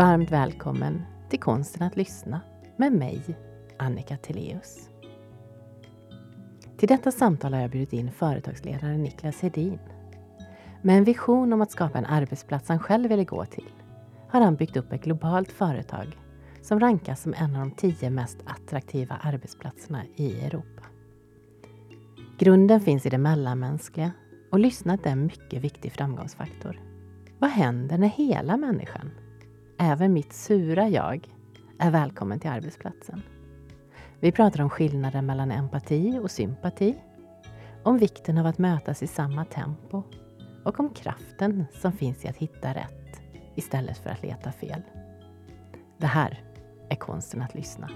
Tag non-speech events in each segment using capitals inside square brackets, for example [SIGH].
Varmt välkommen till Konsten att lyssna med mig, Annika Teleus. Till detta samtal har jag bjudit in företagsledaren Niklas Hedin. Med en vision om att skapa en arbetsplats han själv ville gå till har han byggt upp ett globalt företag som rankas som en av de tio mest attraktiva arbetsplatserna i Europa. Grunden finns i det mellanmänskliga och lyssnat är en mycket viktig framgångsfaktor. Vad händer när hela människan, även mitt sura jag, är välkommen till arbetsplatsen? Vi pratar om skillnaden mellan empati och sympati, om vikten av att mötas i samma tempo och om kraften som finns i att hitta rätt istället för att leta fel. Det här är konsten att lyssna.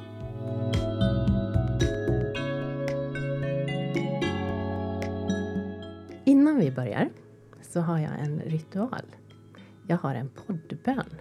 Innan vi börjar så har jag en ritual. Jag har en poddbön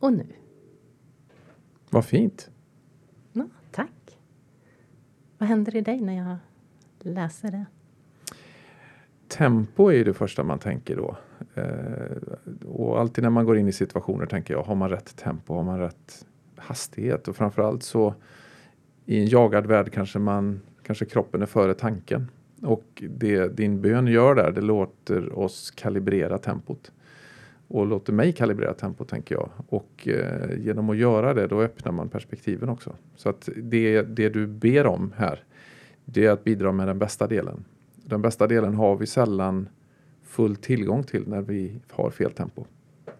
och nu. Vad fint. Ja, tack. Vad händer i dig när jag läser det? Tempo är ju det första man tänker då. Eh, och alltid när man går in i situationer tänker jag, har man rätt tempo? Har man rätt hastighet? Och framförallt så i en jagad värld kanske man, kanske kroppen är före tanken. Och det din bön gör där, det låter oss kalibrera tempot. Och låter mig kalibrera tempot tänker jag. Och eh, genom att göra det då öppnar man perspektiven också. Så att det, det du ber om här, det är att bidra med den bästa delen. Den bästa delen har vi sällan full tillgång till när vi har fel tempo.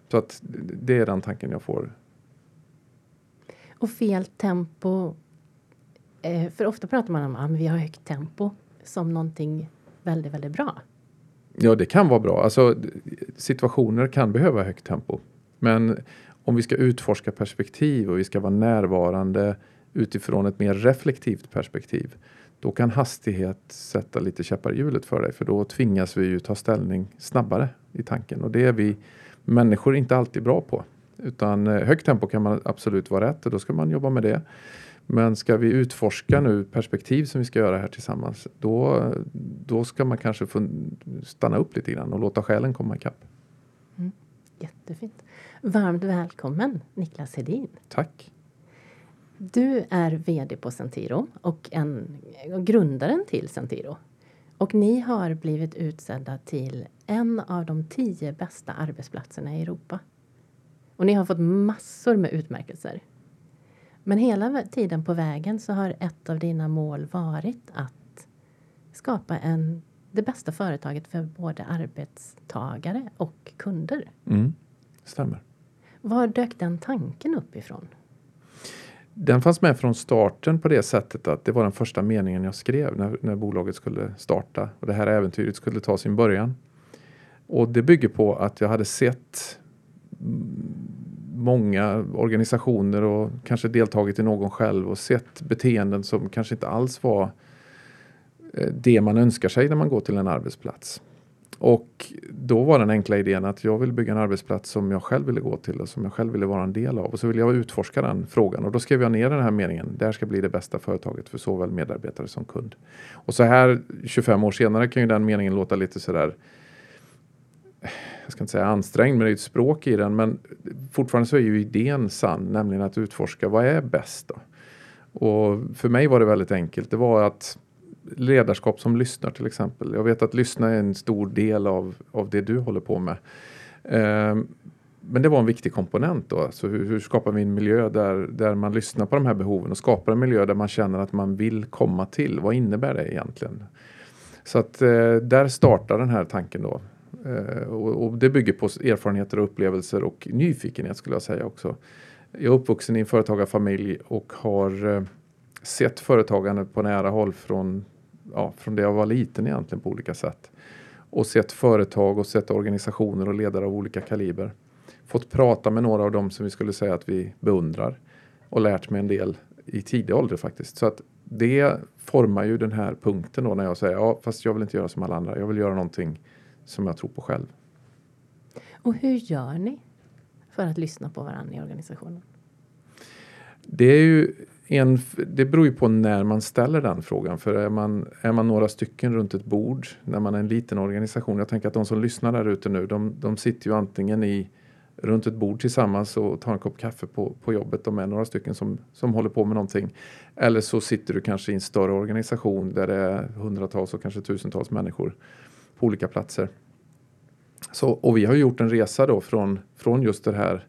Så att det är den tanken jag får. Och fel tempo, eh, för ofta pratar man om att ah, vi har högt tempo som någonting väldigt, väldigt bra. Ja, det kan vara bra. Alltså, situationer kan behöva högt tempo. Men om vi ska utforska perspektiv och vi ska vara närvarande utifrån ett mer reflektivt perspektiv. Då kan hastighet sätta lite käppar i hjulet för dig för då tvingas vi ju ta ställning snabbare i tanken och det är vi människor inte alltid bra på. Utan eh, högt tempo kan man absolut vara rätt och då ska man jobba med det. Men ska vi utforska nu perspektiv som vi ska göra här tillsammans, då, då ska man kanske stanna upp lite grann och låta själen komma ikapp. Mm, jättefint. Varmt välkommen Niklas Hedin. Tack. Du är VD på Centiro och, en, grundaren till Centiro. Och ni har blivit utsedda till en av de tio bästa arbetsplatserna i Europa. Och ni har fått massor med utmärkelser. Men hela tiden på vägen så har ett av dina mål varit att skapa en, det bästa företaget för både arbetstagare och kunder. Mm, stämmer. Var dök den tanken upp ifrån? Den fanns med från starten på det sättet att det var den första meningen jag skrev när, när bolaget skulle starta och det här äventyret skulle ta sin början. Och det bygger på att jag hade sett många organisationer och kanske deltagit i någon själv och sett beteenden som kanske inte alls var eh, det man önskar sig när man går till en arbetsplats. Och då var den enkla idén att jag vill bygga en arbetsplats som jag själv ville gå till och som jag själv ville vara en del av. Och så vill jag utforska den frågan och då skrev jag ner den här meningen. Det här ska bli det bästa företaget för såväl medarbetare som kund. Och så här 25 år senare kan ju den meningen låta lite sådär jag ska inte säga ansträngd, men det är ett språk i den. Men fortfarande så är ju idén sann, nämligen att utforska vad är bäst då? Och för mig var det väldigt enkelt. Det var att ledarskap som lyssnar till exempel. Jag vet att lyssna är en stor del av, av det du håller på med. Eh, men det var en viktig komponent då. Alltså hur, hur, skapar vi en miljö där, där man lyssnar på de här behoven och skapar en miljö där man känner att man vill komma till. Vad innebär det egentligen? Så att eh, där startar den här tanken då. Eh, och, och, det bygger på erfarenheter och upplevelser och nyfikenhet skulle jag säga också. Jag är uppvuxen i en företagarfamilj och har eh, sett företagande på nära håll från, ja, från det jag var liten egentligen på olika sätt. Och sett företag och sett organisationer och ledare av olika kaliber. fått prata med några av dem som vi skulle säga att vi beundrar och lärt mig en del i tidig ålder faktiskt. Så att det formar ju den här punkten då när jag säger ja, fast jag vill inte göra som alla andra. Jag vill göra någonting som jag tror på själv. Och hur gör ni för att lyssna på varandra i organisationen? Det är ju en, det beror ju på när man ställer den frågan. För är man, är man några stycken runt ett bord när man är en liten organisation. Jag tänker att de som lyssnar där ute nu, de, de sitter ju antingen i runt ett bord tillsammans och tar en kopp kaffe på, på jobbet. De är några stycken som, som håller på med någonting. Eller så sitter du kanske i en större organisation där det är hundratals och kanske tusentals människor på olika platser. Så, och vi har gjort en resa då från, från just det här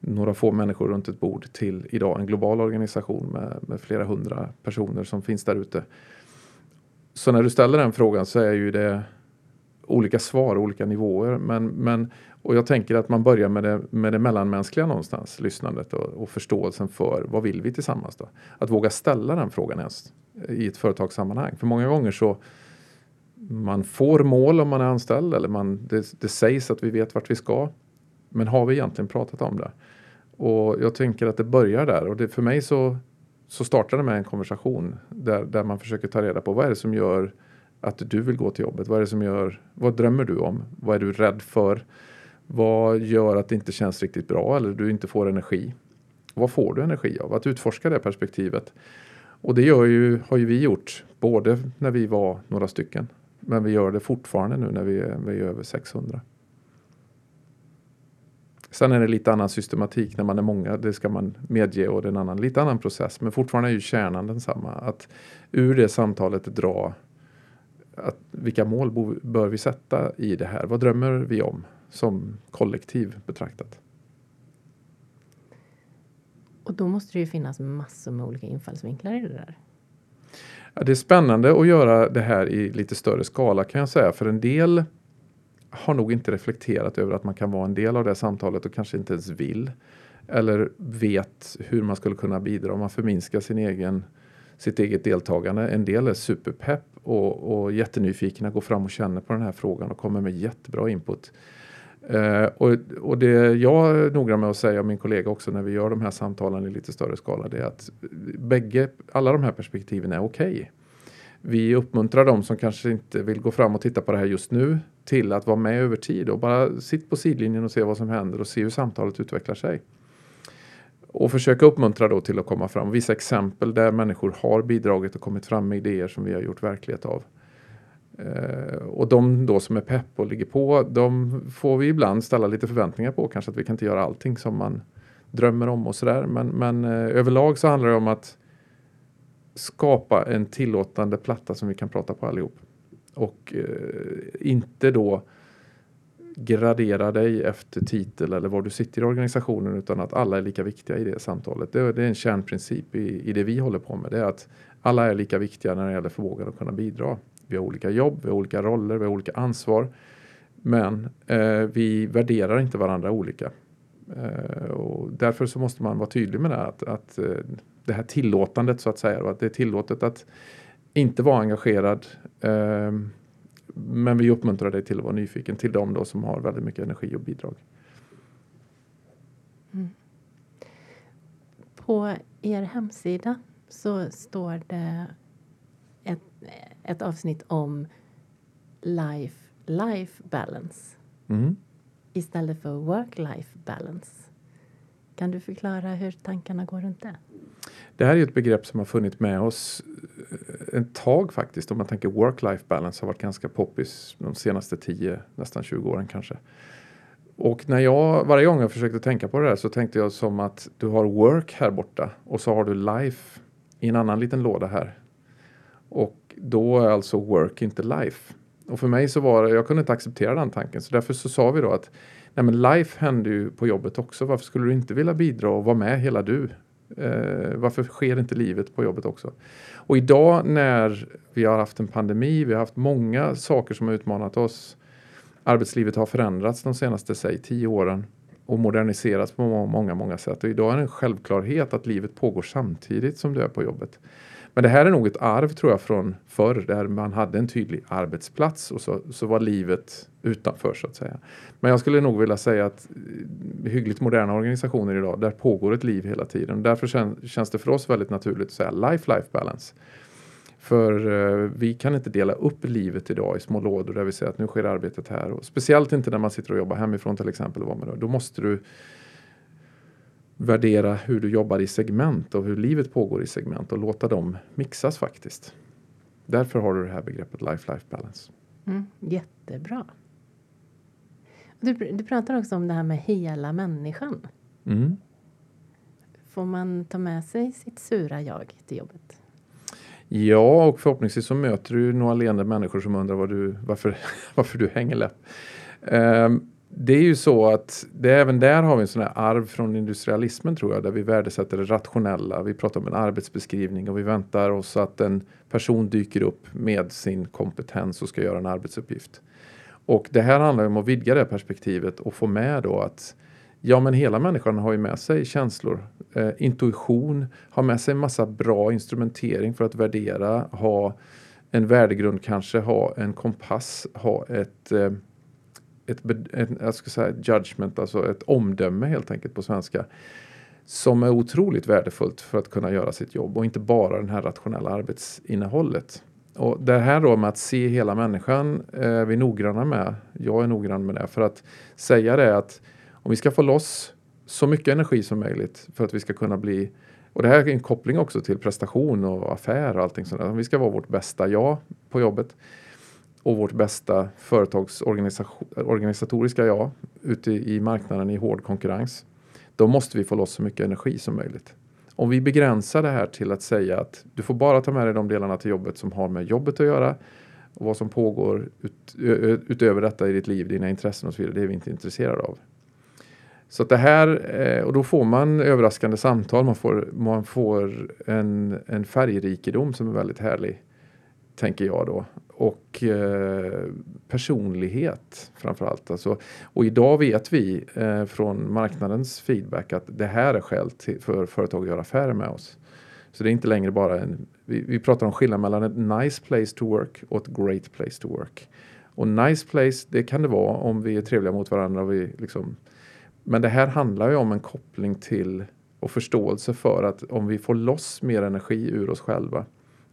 några få människor runt ett bord till idag en global organisation med, med flera hundra personer som finns där ute. Så när du ställer den frågan så är ju det olika svar, olika nivåer. Men, men, och jag tänker att man börjar med det, med det mellanmänskliga någonstans, lyssnandet och, och förståelsen för vad vill vi tillsammans då? Att våga ställa den frågan ens i ett företagssammanhang. För många gånger så man får mål om man är anställd eller man, det, det sägs att vi vet vart vi ska. Men har vi egentligen pratat om det? Och jag tänker att det börjar där och det, för mig så, så startar det med en konversation där, där man försöker ta reda på vad är det som gör att du vill gå till jobbet? Vad är det som gör, vad drömmer du om? Vad är du rädd för? Vad gör att det inte känns riktigt bra eller du inte får energi? Vad får du energi av? Att utforska det perspektivet. Och det gör ju, har ju vi gjort, både när vi var några stycken, men vi gör det fortfarande nu när vi är, vi är över 600. Sen är det lite annan systematik när man är många, det ska man medge och det är en annan, lite annan process. Men fortfarande är ju kärnan densamma. Att ur det samtalet dra att vilka mål bör vi sätta i det här? Vad drömmer vi om som kollektiv betraktat? Och då måste det ju finnas massor med olika infallsvinklar i det där. Ja, det är spännande att göra det här i lite större skala kan jag säga. För en del har nog inte reflekterat över att man kan vara en del av det samtalet och kanske inte ens vill. Eller vet hur man skulle kunna bidra om man förminskar sin egen, sitt eget deltagande. En del är superpepp och, och jättenyfikna, går fram och känner på den här frågan och kommer med jättebra input. Eh, och, och, det jag är noggrann med att säga, och min kollega också, när vi gör de här samtalen i lite större skala, det är att bägge, alla de här perspektiven är okej. Okay. Vi uppmuntrar de som kanske inte vill gå fram och titta på det här just nu till att vara med över tid och bara sitt på sidlinjen och se vad som händer och se hur samtalet utvecklar sig. Och försöka uppmuntra då till att komma fram. Vissa exempel där människor har bidragit och kommit fram med idéer som vi har gjort verklighet av. Eh, och de då som är pepp och ligger på, de får vi ibland ställa lite förväntningar på. Kanske att vi kan inte göra allting som man drömmer om och sådär. Men, men eh, överlag så handlar det om att skapa en tillåtande platta som vi kan prata på allihop. Och eh, inte då gradera dig efter titel eller var du sitter i organisationen utan att alla är lika viktiga i det samtalet. Det, det är en kärnprincip i, i det vi håller på med. Det är att alla är lika viktiga när det gäller förmågan att kunna bidra. Vi har olika jobb, vi har olika roller, vi har olika ansvar. Men eh, vi värderar inte varandra olika. Eh, och därför så måste man vara tydlig med det. Att, att eh, det här tillåtandet så att säga. och Att det är tillåtet att inte vara engagerad. Eh, men vi uppmuntrar dig till att vara nyfiken till dem då som har väldigt mycket energi och bidrag. Mm. På er hemsida så står det ett, ett avsnitt om life, life balance mm. istället för work-life balance. Kan du förklara hur tankarna går runt det? Det här är ett begrepp som har funnits med oss eh, ett tag faktiskt. Om man tänker work-life balance har varit ganska poppis de senaste 10, nästan 20 åren kanske. Och när jag, varje gång jag försökte tänka på det där så tänkte jag som att du har work här borta och så har du life i en annan liten låda här. Och då är alltså work inte life. Och för mig så var det, jag kunde inte acceptera den tanken så därför så sa vi då att nej men life händer ju på jobbet också. Varför skulle du inte vilja bidra och vara med hela du? Eh, varför sker inte livet på jobbet också? Och idag när vi har haft en pandemi, vi har haft många saker som har utmanat oss. Arbetslivet har förändrats de senaste, säg, tio åren och moderniserats på många, många sätt. Och idag är det en självklarhet att livet pågår samtidigt som du är på jobbet. Men det här är nog ett arv tror jag från förr där man hade en tydlig arbetsplats och så, så var livet utanför så att säga. Men jag skulle nog vilja säga att eh, hyggligt moderna organisationer idag, där pågår ett liv hela tiden. Därför känns det för oss väldigt naturligt att säga life-life balance. För eh, vi kan inte dela upp livet idag i små lådor där vi säger att nu sker arbetet här. Och speciellt inte när man sitter och jobbar hemifrån till exempel. Då måste du värdera hur du jobbar i segment och hur livet pågår i segment och låta dem mixas faktiskt. Därför har du det här begreppet life-life balance. Mm, jättebra. Du, du pratar också om det här med hela människan. Mm. Får man ta med sig sitt sura jag till jobbet? Ja, och förhoppningsvis så möter du några leende människor som undrar vad du, varför, [LAUGHS] varför du hänger läpp. Um, det är ju så att det, även där har vi en sån här arv från industrialismen tror jag, där vi värdesätter det rationella. Vi pratar om en arbetsbeskrivning och vi väntar oss att en person dyker upp med sin kompetens och ska göra en arbetsuppgift. Och det här handlar om att vidga det perspektivet och få med då att ja, men hela människan har ju med sig känslor, eh, intuition, har med sig en massa bra instrumentering för att värdera, ha en värdegrund kanske, ha en kompass, ha ett eh, ett, ett, jag ska säga judgment, alltså ett omdöme helt enkelt på svenska. Som är otroligt värdefullt för att kunna göra sitt jobb och inte bara det här rationella arbetsinnehållet. Och det här då med att se hela människan eh, är vi noggranna med. Jag är noggrann med det för att säga det att om vi ska få loss så mycket energi som möjligt för att vi ska kunna bli och det här är en koppling också till prestation och affär och allting sånt. Om vi ska vara vårt bästa jag på jobbet och vårt bästa företagsorganisatoriska jag ute i marknaden i hård konkurrens. Då måste vi få loss så mycket energi som möjligt. Om vi begränsar det här till att säga att du får bara ta med dig de delarna till jobbet som har med jobbet att göra och vad som pågår ut, utöver detta i ditt liv, dina intressen och så vidare, det är vi inte intresserade av. Så att det här, eh, och då får man överraskande samtal, man får, man får en, en färgrikedom som är väldigt härlig, tänker jag då och eh, personlighet framförallt. Alltså, och idag vet vi eh, från marknadens feedback att det här är skäl till, för företag att göra affärer med oss. Så det är inte längre bara en, vi, vi pratar om skillnad mellan ett nice place to work och ett great place to work. Och nice place, det kan det vara om vi är trevliga mot varandra. Och vi liksom, men det här handlar ju om en koppling till och förståelse för att om vi får loss mer energi ur oss själva,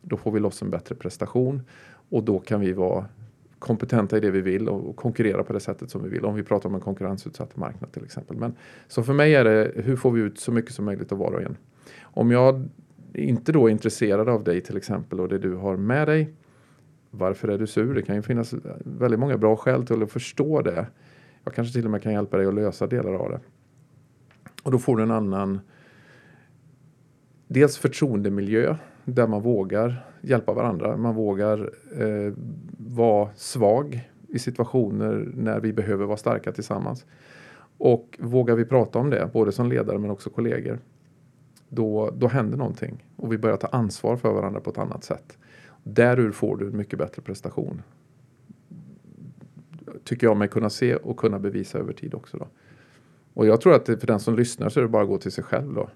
då får vi loss en bättre prestation och då kan vi vara kompetenta i det vi vill och konkurrera på det sättet som vi vill. Om vi pratar om en konkurrensutsatt marknad till exempel. Men, så för mig är det hur får vi ut så mycket som möjligt av var och en. Om jag inte då är intresserad av dig till exempel och det du har med dig. Varför är du sur? Det kan ju finnas väldigt många bra skäl till att förstå det. Jag kanske till och med kan hjälpa dig att lösa delar av det. Och då får du en annan dels förtroendemiljö där man vågar hjälpa varandra. Man vågar eh, vara svag i situationer när vi behöver vara starka tillsammans. Och vågar vi prata om det, både som ledare men också kollegor, då, då händer någonting och vi börjar ta ansvar för varandra på ett annat sätt. Därur får du en mycket bättre prestation. Tycker jag mig kunna se och kunna bevisa över tid också. Då. Och jag tror att för den som lyssnar så är det bara att gå till sig själv. Då.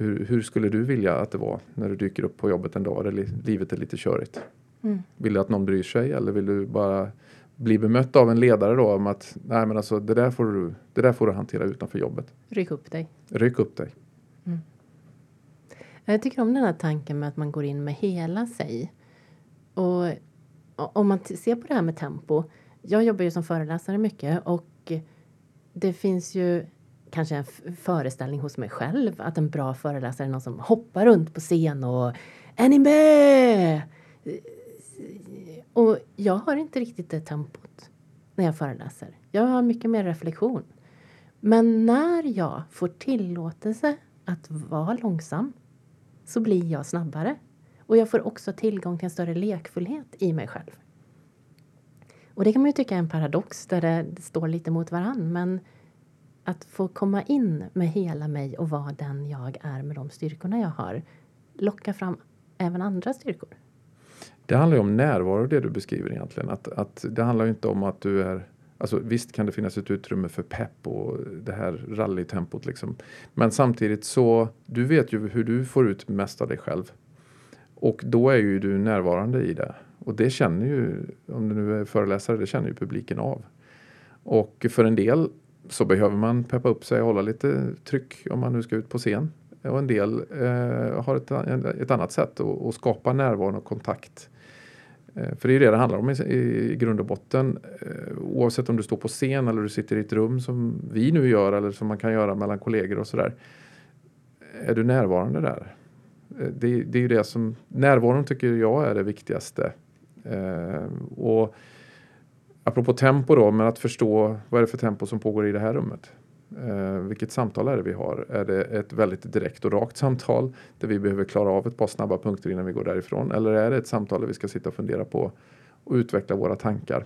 Hur, hur, skulle du vilja att det var när du dyker upp på jobbet en dag där livet är lite körigt? Mm. Vill du att någon bryr sig eller vill du bara bli bemött av en ledare då om att nej men alltså det där får du, det där får du hantera utanför jobbet. Ryck upp dig. Ryck upp dig. Mm. Jag tycker om den här tanken med att man går in med hela sig. Och om man ser på det här med tempo. Jag jobbar ju som föreläsare mycket och det finns ju kanske en föreställning hos mig själv att en bra föreläsare är någon som hoppar runt på scen och är ni med? Eh, och jag har inte riktigt det tempot när jag föreläser. Jag har mycket mer reflektion. Men när jag får tillåtelse att vara långsam så blir jag snabbare. Och jag får också tillgång till en större lekfullhet i mig själv. Och det kan man ju tycka är en paradox där det står lite mot varann. Men att få komma in med hela mig och vara den jag är med de styrkorna jag har locka fram även andra styrkor. Det handlar ju om närvaro det du beskriver egentligen. Att, att det handlar inte om att du är Alltså, visst kan det finnas ett utrymme för pepp och det här rallytempot liksom. Men samtidigt så, du vet ju hur du får ut mest av dig själv. Och då är ju du närvarande i det. Och det känner ju, om du nu är föreläsare, det känner ju publiken av. Och för en del så behöver man peppa upp sig och hålla lite tryck om man nu ska ut på scen. Och en del eh, har ett, ett, annat sätt att, att skapa närvaro och kontakt. Eh, för det är det det handlar om i, i grund och botten. Eh, oavsett om du står på scen eller du sitter i ett rum som vi nu gör eller som man kan göra mellan kollegor och sådär. Är du närvarande där? Eh, det, det, är ju det som, närvaron tycker jag är det viktigaste. Eh, och apropå tempo då, men att förstå vad är det för tempo som pågår i det här rummet. Eh, vilket samtal är det vi har? Är det ett väldigt direkt och rakt samtal där vi behöver klara av ett par snabba punkter innan vi går därifrån? Eller är det ett samtal där vi ska sitta och fundera på och utveckla våra tankar?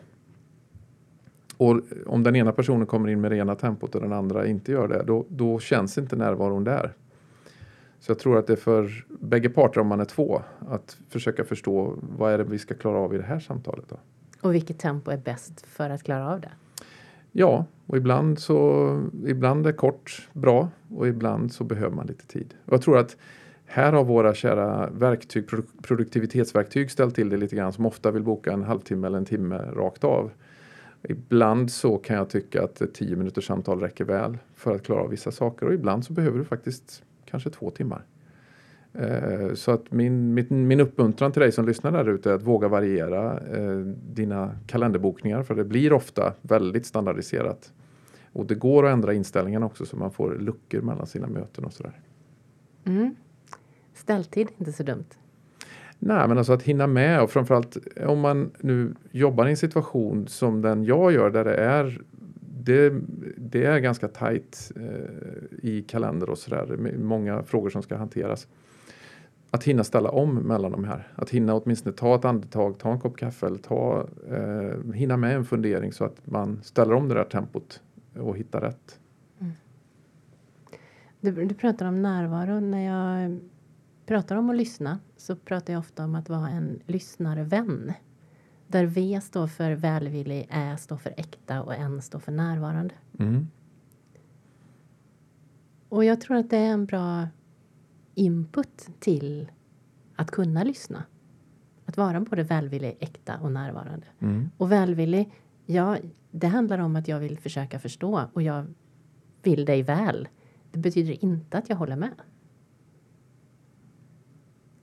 Och om den ena personen kommer in med det ena tempot och den andra inte gör det, då, då känns inte närvaron där. Så jag tror att det är för bägge parter, om man är två, att försöka förstå vad är det vi ska klara av i det här samtalet. Då. Och vilket tempo är bäst för att klara av det? Ja, och ibland så ibland är kort bra och ibland så behöver man lite tid. Och jag tror att här har våra kära verktyg, produktivitetsverktyg ställt till det lite grann som ofta vill boka en halvtimme eller en timme rakt av. Ibland så kan jag tycka att ett tio minuters samtal räcker väl för att klara av vissa saker och ibland så behöver du faktiskt kanske två timmar. Eh, så att min, min, min uppmuntran till dig som lyssnar där ute är att våga variera eh, dina kalenderbokningar för det blir ofta väldigt standardiserat. Och det går att ändra inställningen också så man får luckor mellan sina möten och sådär. Mm. Ställtid inte så dumt. Nej, men alltså att hinna med och framförallt om man nu jobbar i en situation som den jag gör där det är det, det är ganska tajt eh, i kalender och sådär. Många frågor som ska hanteras att hinna ställa om mellan de här. Att hinna åtminstone ta ett andetag, ta en kopp kaffe eller ta, eh, hinna med en fundering så att man ställer om det där tempot och hittar rätt. Mm. Du, du pratar om närvaro. När jag pratar om att lyssna så pratar jag ofta om att vara en lyssnarvän. Där V står för välvillig, Ä står för äkta och N står för närvarande. Mm. Och jag tror att det är en bra input till att kunna lyssna. Att vara både välvillig, äkta och närvarande. Mm. Och välvillig, ja, det handlar om att jag vill försöka förstå och jag vill dig väl. Det betyder inte att jag håller med.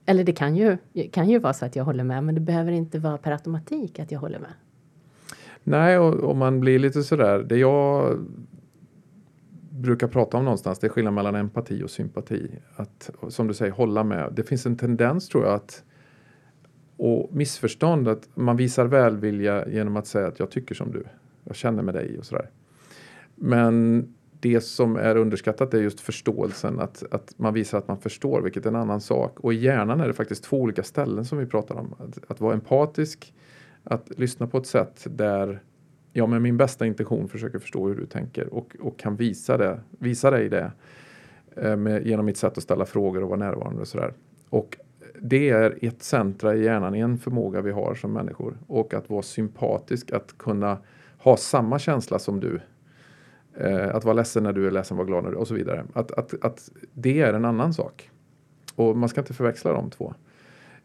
Eller det kan ju, kan ju vara så att jag håller med, men det behöver inte vara per automatik att jag håller med. Nej, och, och man blir lite sådär, det jag brukar prata om någonstans, det är skillnad mellan empati och sympati. Att, som du säger, hålla med. Det finns en tendens tror jag att och missförstånd att man visar välvilja genom att säga att jag tycker som du. Jag känner med dig och sådär. Men det som är underskattat är just förståelsen, att, att man visar att man förstår, vilket är en annan sak. Och i hjärnan är det faktiskt två olika ställen som vi pratar om. Att, att vara empatisk, att lyssna på ett sätt där jag med min bästa intention försöker förstå hur du tänker och, och kan visa, det, visa dig det eh, med, genom mitt sätt att ställa frågor och vara närvarande och sådär. Och det är ett centra i hjärnan, en förmåga vi har som människor. Och att vara sympatisk, att kunna ha samma känsla som du. Eh, att vara ledsen när du är ledsen, vara glad när du och så vidare. Att, att, att det är en annan sak. Och man ska inte förväxla de två.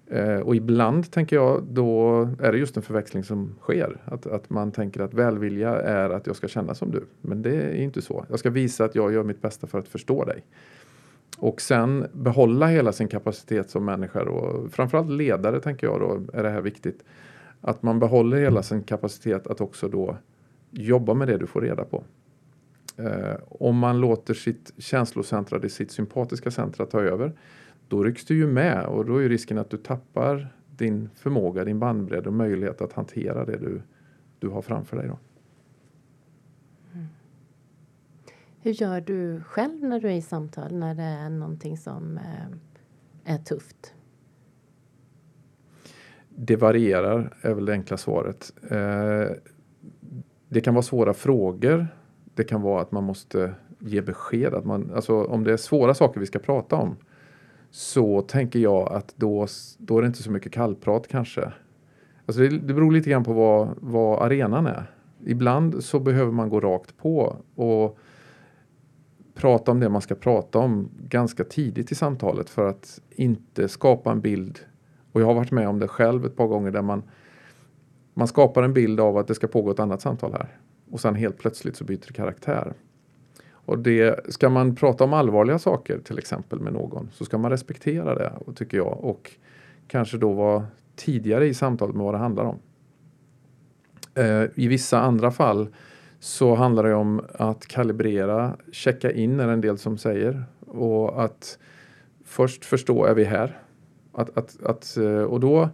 Eh, och ibland tänker jag då är det just en förväxling som sker. Att, att man tänker att välvilja är att jag ska känna som du. Men det är inte så. Jag ska visa att jag gör mitt bästa för att förstå dig. Och sen behålla hela sin kapacitet som människa och framförallt ledare tänker jag då är det här viktigt. Att man behåller hela sin kapacitet att också då jobba med det du får reda på. Eh, om man låter sitt känslocentra, sitt sympatiska centra ta över då rycks du ju med och då är risken att du tappar din förmåga, din bandbredd och möjlighet att hantera det du, du har framför dig. Då. Mm. Hur gör du själv när du är i samtal, när det är någonting som eh, är tufft? Det varierar, är väl det enkla svaret. Eh, det kan vara svåra frågor. Det kan vara att man måste ge besked. Att man, alltså, om det är svåra saker vi ska prata om så tänker jag att då, då är det inte så mycket kallprat kanske. Alltså det, det beror lite grann på vad, vad arenan är. Ibland så behöver man gå rakt på och prata om det man ska prata om ganska tidigt i samtalet för att inte skapa en bild Och jag har varit med om det själv ett par gånger där man, man skapar en bild av att det ska pågå ett annat samtal här. Och sen helt plötsligt så byter det karaktär. Och det, ska man prata om allvarliga saker till exempel med någon så ska man respektera det tycker jag och kanske då vara tidigare i samtalet med vad det handlar om. Eh, I vissa andra fall så handlar det om att kalibrera, checka in är en del som säger och att först förstå, är vi här? Att, att, att, eh, och då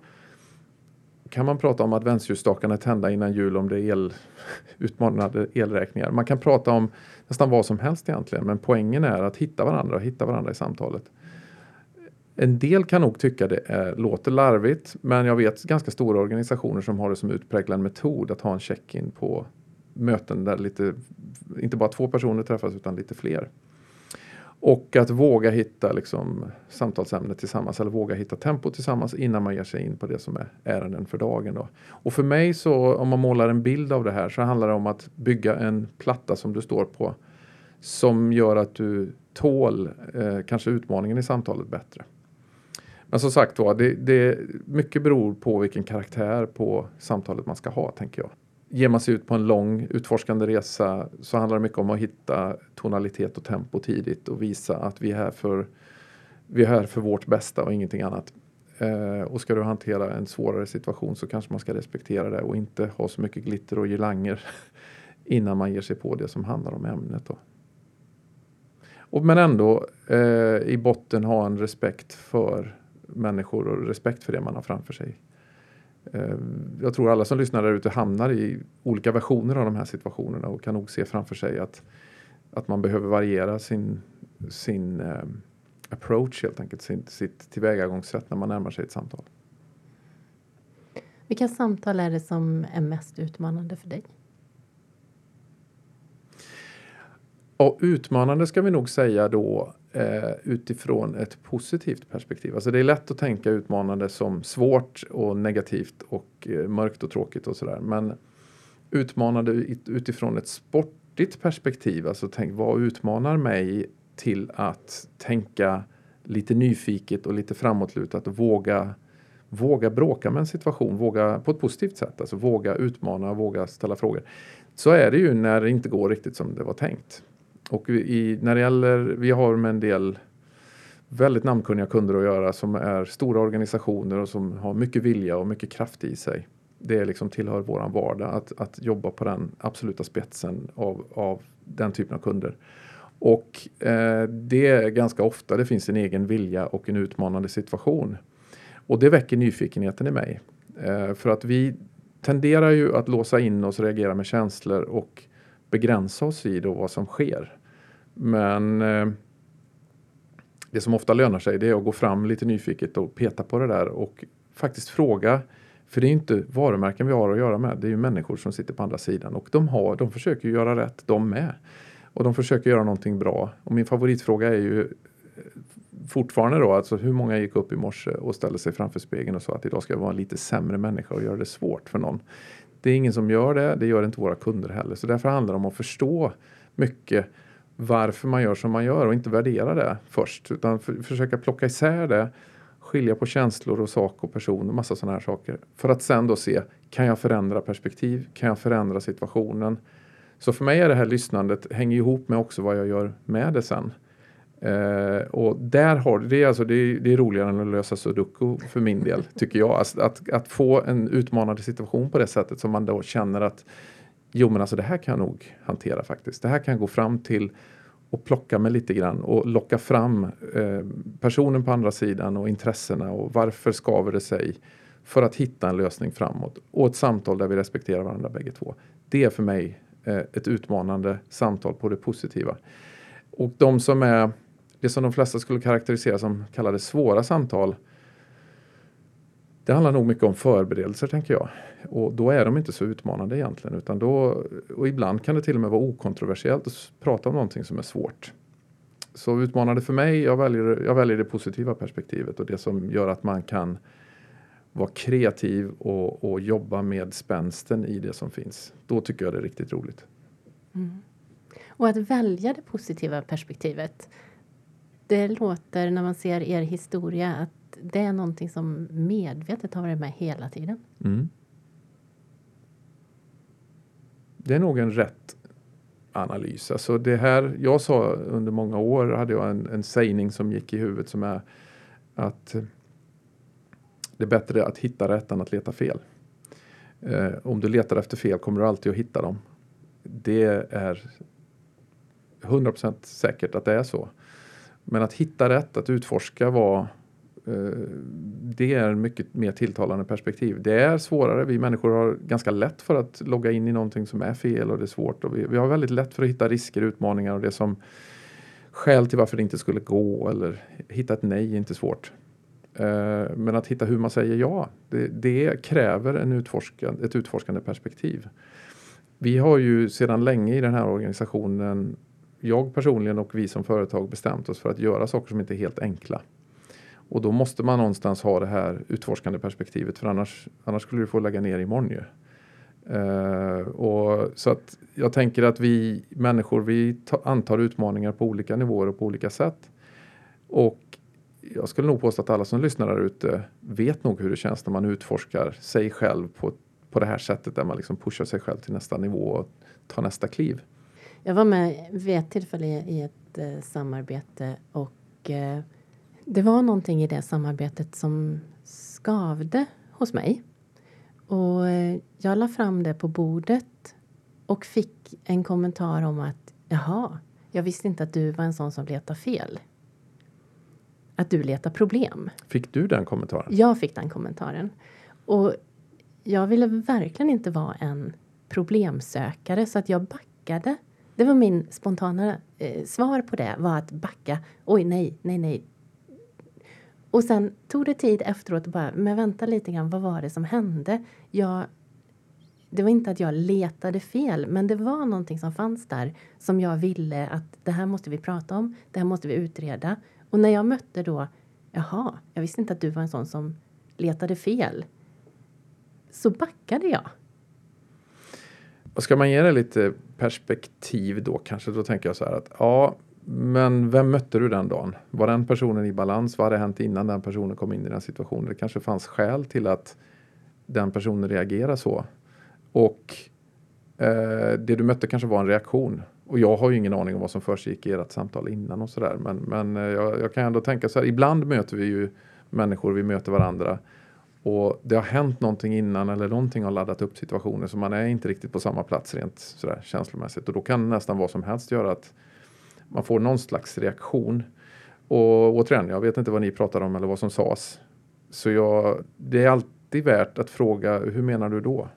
kan man prata om adventsljusstakarna tända innan jul om det är el, [LAUGHS] utmanande elräkningar. Man kan prata om nästan vad som helst egentligen men poängen är att hitta varandra och hitta varandra i samtalet. En del kan nog tycka det är, låter larvigt men jag vet ganska stora organisationer som har det som utpräglad metod att ha en check-in på möten där lite, inte bara två personer träffas utan lite fler. Och att våga hitta liksom, samtalsämnet tillsammans eller våga hitta tempo tillsammans innan man ger sig in på det som är ärenden för dagen. Då. Och för mig så om man målar en bild av det här så handlar det om att bygga en platta som du står på som gör att du tål eh, kanske utmaningen i samtalet bättre. Men som sagt var, det, det mycket beror på vilken karaktär på samtalet man ska ha, tänker jag ger man sig ut på en lång utforskande resa så handlar det mycket om att hitta tonalitet och tempo tidigt och visa att vi är här för, vi är här för vårt bästa och ingenting annat. Eh, och ska du hantera en svårare situation så kanske man ska respektera det och inte ha så mycket glitter och girlanger [LAUGHS] innan man ger sig på det som handlar om ämnet. Då. Och, men ändå eh, i botten ha en respekt för människor och respekt för det man har framför sig. Eh, jag tror alla som lyssnar där ute hamnar i olika versioner av de här situationerna och kan nog se framför sig att, att man behöver variera sin, sin eh, approach helt enkelt, sin, sitt tillvägagångssätt när man närmar sig ett samtal. Vilka samtal är det som är mest utmanande för dig? Och utmanande ska vi nog säga då eh, utifrån ett positivt perspektiv. Alltså det är lätt att tänka utmanande som svårt och negativt och eh, mörkt och tråkigt och sådär. Men utmanande utifrån ett sportigt perspektiv, alltså tänk vad utmanar mig till att tänka lite nyfiket och lite framåtlutat och våga våga bråka med en situation, våga på ett positivt sätt, alltså våga utmana, våga ställa frågor. Så är det ju när det inte går riktigt som det var tänkt. Och i, när det gäller, vi har med en del väldigt namnkunniga kunder att göra som är stora organisationer och som har mycket vilja och mycket kraft i sig. Det liksom tillhör våran vardag att, att jobba på den absoluta spetsen av, av den typen av kunder. Och eh, det är ganska ofta det finns en egen vilja och en utmanande situation. Och det väcker nyfikenheten i mig. Eh, för att vi tenderar ju att låsa in oss och reagera med känslor och begränsa oss i då vad som sker. Men eh, det som ofta lönar sig det är att gå fram lite nyfiket och peta på det där och faktiskt fråga. För det är inte varumärken vi har att göra med. Det är ju människor som sitter på andra sidan och de, har, de försöker göra rätt de med. Och de försöker göra någonting bra. Och min favoritfråga är ju eh, fortfarande då, alltså hur många gick upp i morse och ställde sig framför spegeln och sa att idag ska jag vara en lite sämre människa och göra det svårt för någon. Det är ingen som gör det, det gör inte våra kunder heller. Så därför handlar det om att förstå mycket varför man gör som man gör och inte värdera det först utan för, försöka plocka isär det, skilja på känslor och sak och person och massa sådana här saker. För att sen då se, kan jag förändra perspektiv? Kan jag förändra situationen? Så för mig är det här lyssnandet hänger ihop med också vad jag gör med det sen. Eh, och där har det, alltså det, det är roligare än att lösa sudoku för min del, [LAUGHS] tycker jag. Alltså att, att få en utmanande situation på det sättet som man då känner att jo men alltså det här kan jag nog hantera faktiskt. Det här kan jag gå fram till och plocka mig lite grann och locka fram eh, personen på andra sidan och intressena och varför skaver det sig för att hitta en lösning framåt och ett samtal där vi respekterar varandra bägge två. Det är för mig eh, ett utmanande samtal på det positiva. Och de som är det som de flesta skulle karaktärisera som kallade svåra samtal. Det handlar nog mycket om förberedelser tänker jag. Och då är de inte så utmanande egentligen. Utan då, och ibland kan det till och med vara okontroversiellt att prata om någonting som är svårt. Så utmanande för mig, jag väljer, jag väljer det positiva perspektivet och det som gör att man kan vara kreativ och, och jobba med spänsten i det som finns. Då tycker jag det är riktigt roligt. Mm. Och att välja det positiva perspektivet det låter när man ser er historia att det är någonting som medvetet har varit med hela tiden. Mm. Det är nog en rätt analys. Alltså det här, jag sa under många år, hade jag en, en sägning som gick i huvudet som är att eh, det är bättre att hitta rätt än att leta fel. Eh, om du letar efter fel kommer du alltid att hitta dem. Det är 100% säkert att det är så. Men att hitta rätt, att utforska vad eh, det är mycket mer tilltalande perspektiv. Det är svårare. Vi människor har ganska lätt för att logga in i någonting som är fel och det är svårt. Och vi, vi har väldigt lätt för att hitta risker, utmaningar och det som skäl till varför det inte skulle gå eller hitta ett nej är inte svårt. Eh, men att hitta hur man säger ja, det, det kräver en utforskande, ett utforskande perspektiv. Vi har ju sedan länge i den här organisationen, jag personligen och vi som företag bestämt oss för att göra saker som inte är helt enkla. Och då måste man någonstans ha det här utforskande perspektivet för annars, annars skulle du få lägga ner imorgon ju. Uh, och så att jag tänker att vi människor vi ta, antar utmaningar på olika nivåer och på olika sätt. Och jag skulle nog påstå att alla som lyssnar där ute vet nog hur det känns när man utforskar sig själv på, på det här sättet där man liksom pushar sig själv till nästa nivå och tar nästa kliv. Jag var med vid ett tillfälle i ett eh, samarbete och eh, det var någonting i det samarbetet som skavde hos mig. Och eh, jag la fram det på bordet och fick en kommentar om att jaha, jag visste inte att du var en sån som letar fel att du letar problem. Fick du den kommentaren? Jag fick den kommentaren. Och jag ville verkligen inte vara en problemsökare så att jag backade. Det var min spontana eh, svar på det var att backa. Oj, nej, nej, nej. Och sen tog det tid efteråt att bara, men vänta lite grann, vad var det som hände? Jag, det var inte att jag letade fel, men det var någonting som fanns där som jag ville att det här måste vi prata om, det här måste vi utreda. Och när jag mötte då, jaha, jag visste inte att du var en sån som letade fel. Så backade jag. Och ska man ge det lite perspektiv då kanske, då tänker jag så här att ja, men vem mötte du den dagen? Var den personen i balans? Vad hade hänt innan den personen kom in i den situationen? Det kanske fanns skäl till att den personen reagerar så. Och eh, det du mötte kanske var en reaktion. Och jag har ju ingen aning om vad som försiggick i ert samtal innan och sådär. Men, men eh, jag, jag, kan ändå tänka så här, ibland möter vi ju människor, vi möter varandra. Och det har hänt någonting innan eller någonting har laddat upp situationer så man är inte riktigt på samma plats rent sådär känslomässigt. Och då kan nästan vad som helst göra att man får någon slags reaktion. Och återigen, jag vet inte vad ni pratar om eller vad som sades. Så jag, det är alltid värt att fråga, hur menar du då?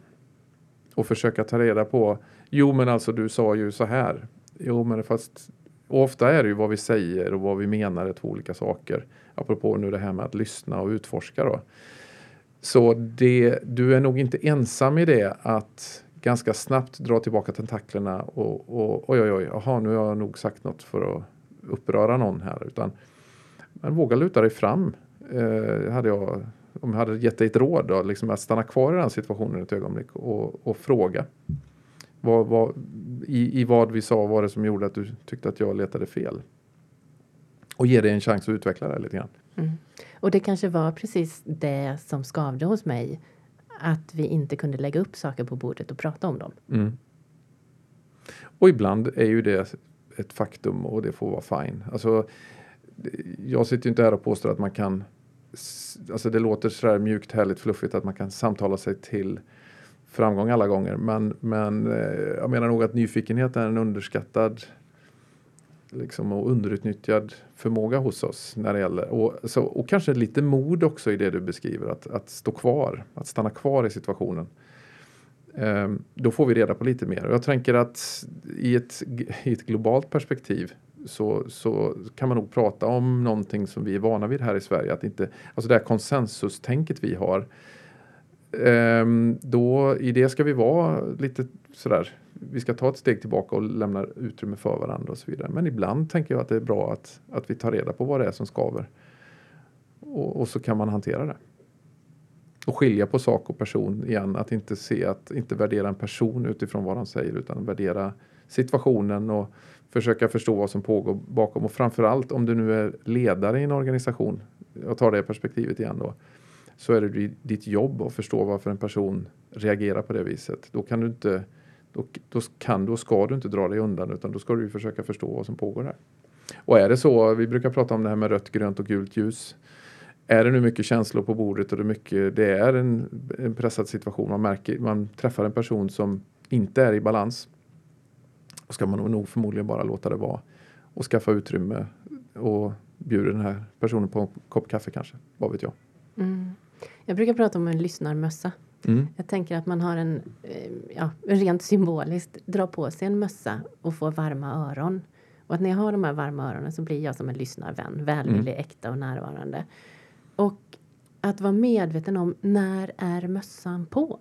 Och försöka ta reda på Jo men alltså du sa ju så här. Jo men fast ofta är det ju vad vi säger och vad vi menar är två olika saker. Apropå nu det här med att lyssna och utforska då. Så det, du är nog inte ensam i det att ganska snabbt dra tillbaka tentaklerna och, och oj oj oj, aha, nu har jag nog sagt något för att uppröra någon här. Utan men våga luta dig fram. Eh, hade jag, om jag hade gett dig ett råd då, liksom att stanna kvar i den situationen ett ögonblick och, och fråga. Vad, vad, i, I vad vi sa var det som gjorde att du tyckte att jag letade fel? Och ge dig en chans att utveckla det lite grann. Mm. Och det kanske var precis det som skavde hos mig. Att vi inte kunde lägga upp saker på bordet och prata om dem. Mm. Och ibland är ju det ett faktum och det får vara fine. Alltså, jag sitter ju inte här och påstår att man kan Alltså det låter sådär mjukt, härligt, fluffigt att man kan samtala sig till framgång alla gånger. Men, men eh, jag menar nog att nyfikenhet är en underskattad liksom, och underutnyttjad förmåga hos oss. när det gäller och, så, och kanske lite mod också i det du beskriver, att, att stå kvar, att stanna kvar i situationen. Ehm, då får vi reda på lite mer. Och jag tänker att i ett, i ett globalt perspektiv så, så kan man nog prata om någonting som vi är vana vid här i Sverige. Att inte, alltså det här konsensustänket vi har Ehm, då, I det ska vi vara lite sådär, vi ska ta ett steg tillbaka och lämna utrymme för varandra och så vidare. Men ibland tänker jag att det är bra att, att vi tar reda på vad det är som skaver. Och, och så kan man hantera det. Och skilja på sak och person igen, att inte se att, inte värdera en person utifrån vad de säger utan värdera situationen och försöka förstå vad som pågår bakom. Och framförallt om du nu är ledare i en organisation jag tar det perspektivet igen då, så är det ditt jobb att förstå varför en person reagerar på det viset. Då kan du inte, då, då kan du och ska du inte dra dig undan utan då ska du försöka förstå vad som pågår här. Och är det så, vi brukar prata om det här med rött, grönt och gult ljus. Är det nu mycket känslor på bordet och det, mycket, det är en, en pressad situation, man, märker, man träffar en person som inte är i balans. Då ska man nog förmodligen bara låta det vara och skaffa utrymme och bjuda den här personen på en kopp kaffe kanske, vad vet jag. Mm. Jag brukar prata om en lyssnarmössa. Mm. Jag tänker att man har en, eh, ja, rent symboliskt, drar på sig en mössa och får varma öron. Och att när jag har de här varma öronen så blir jag som en lyssnarvän, välvillig, mm. äkta och närvarande. Och att vara medveten om när är mössan på?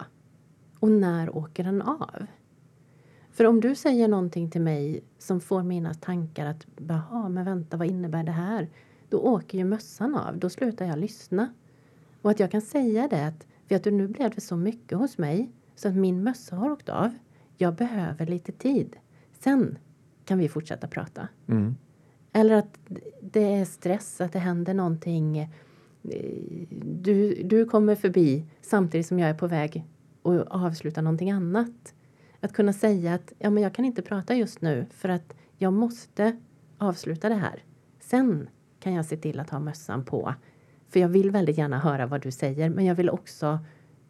Och när åker den av? För om du säger någonting till mig som får mina tankar att Jaha, men vänta, vad innebär det här? Då åker ju mössan av, då slutar jag lyssna. Och att jag kan säga det att, vet du, nu blev det så mycket hos mig så att min mössa har åkt av. Jag behöver lite tid. Sen kan vi fortsätta prata. Mm. Eller att det är stress, att det händer någonting. Du, du kommer förbi samtidigt som jag är på väg att avsluta någonting annat. Att kunna säga att ja, men jag kan inte prata just nu för att jag måste avsluta det här. Sen kan jag se till att ha mössan på. För jag vill väldigt gärna höra vad du säger men jag vill också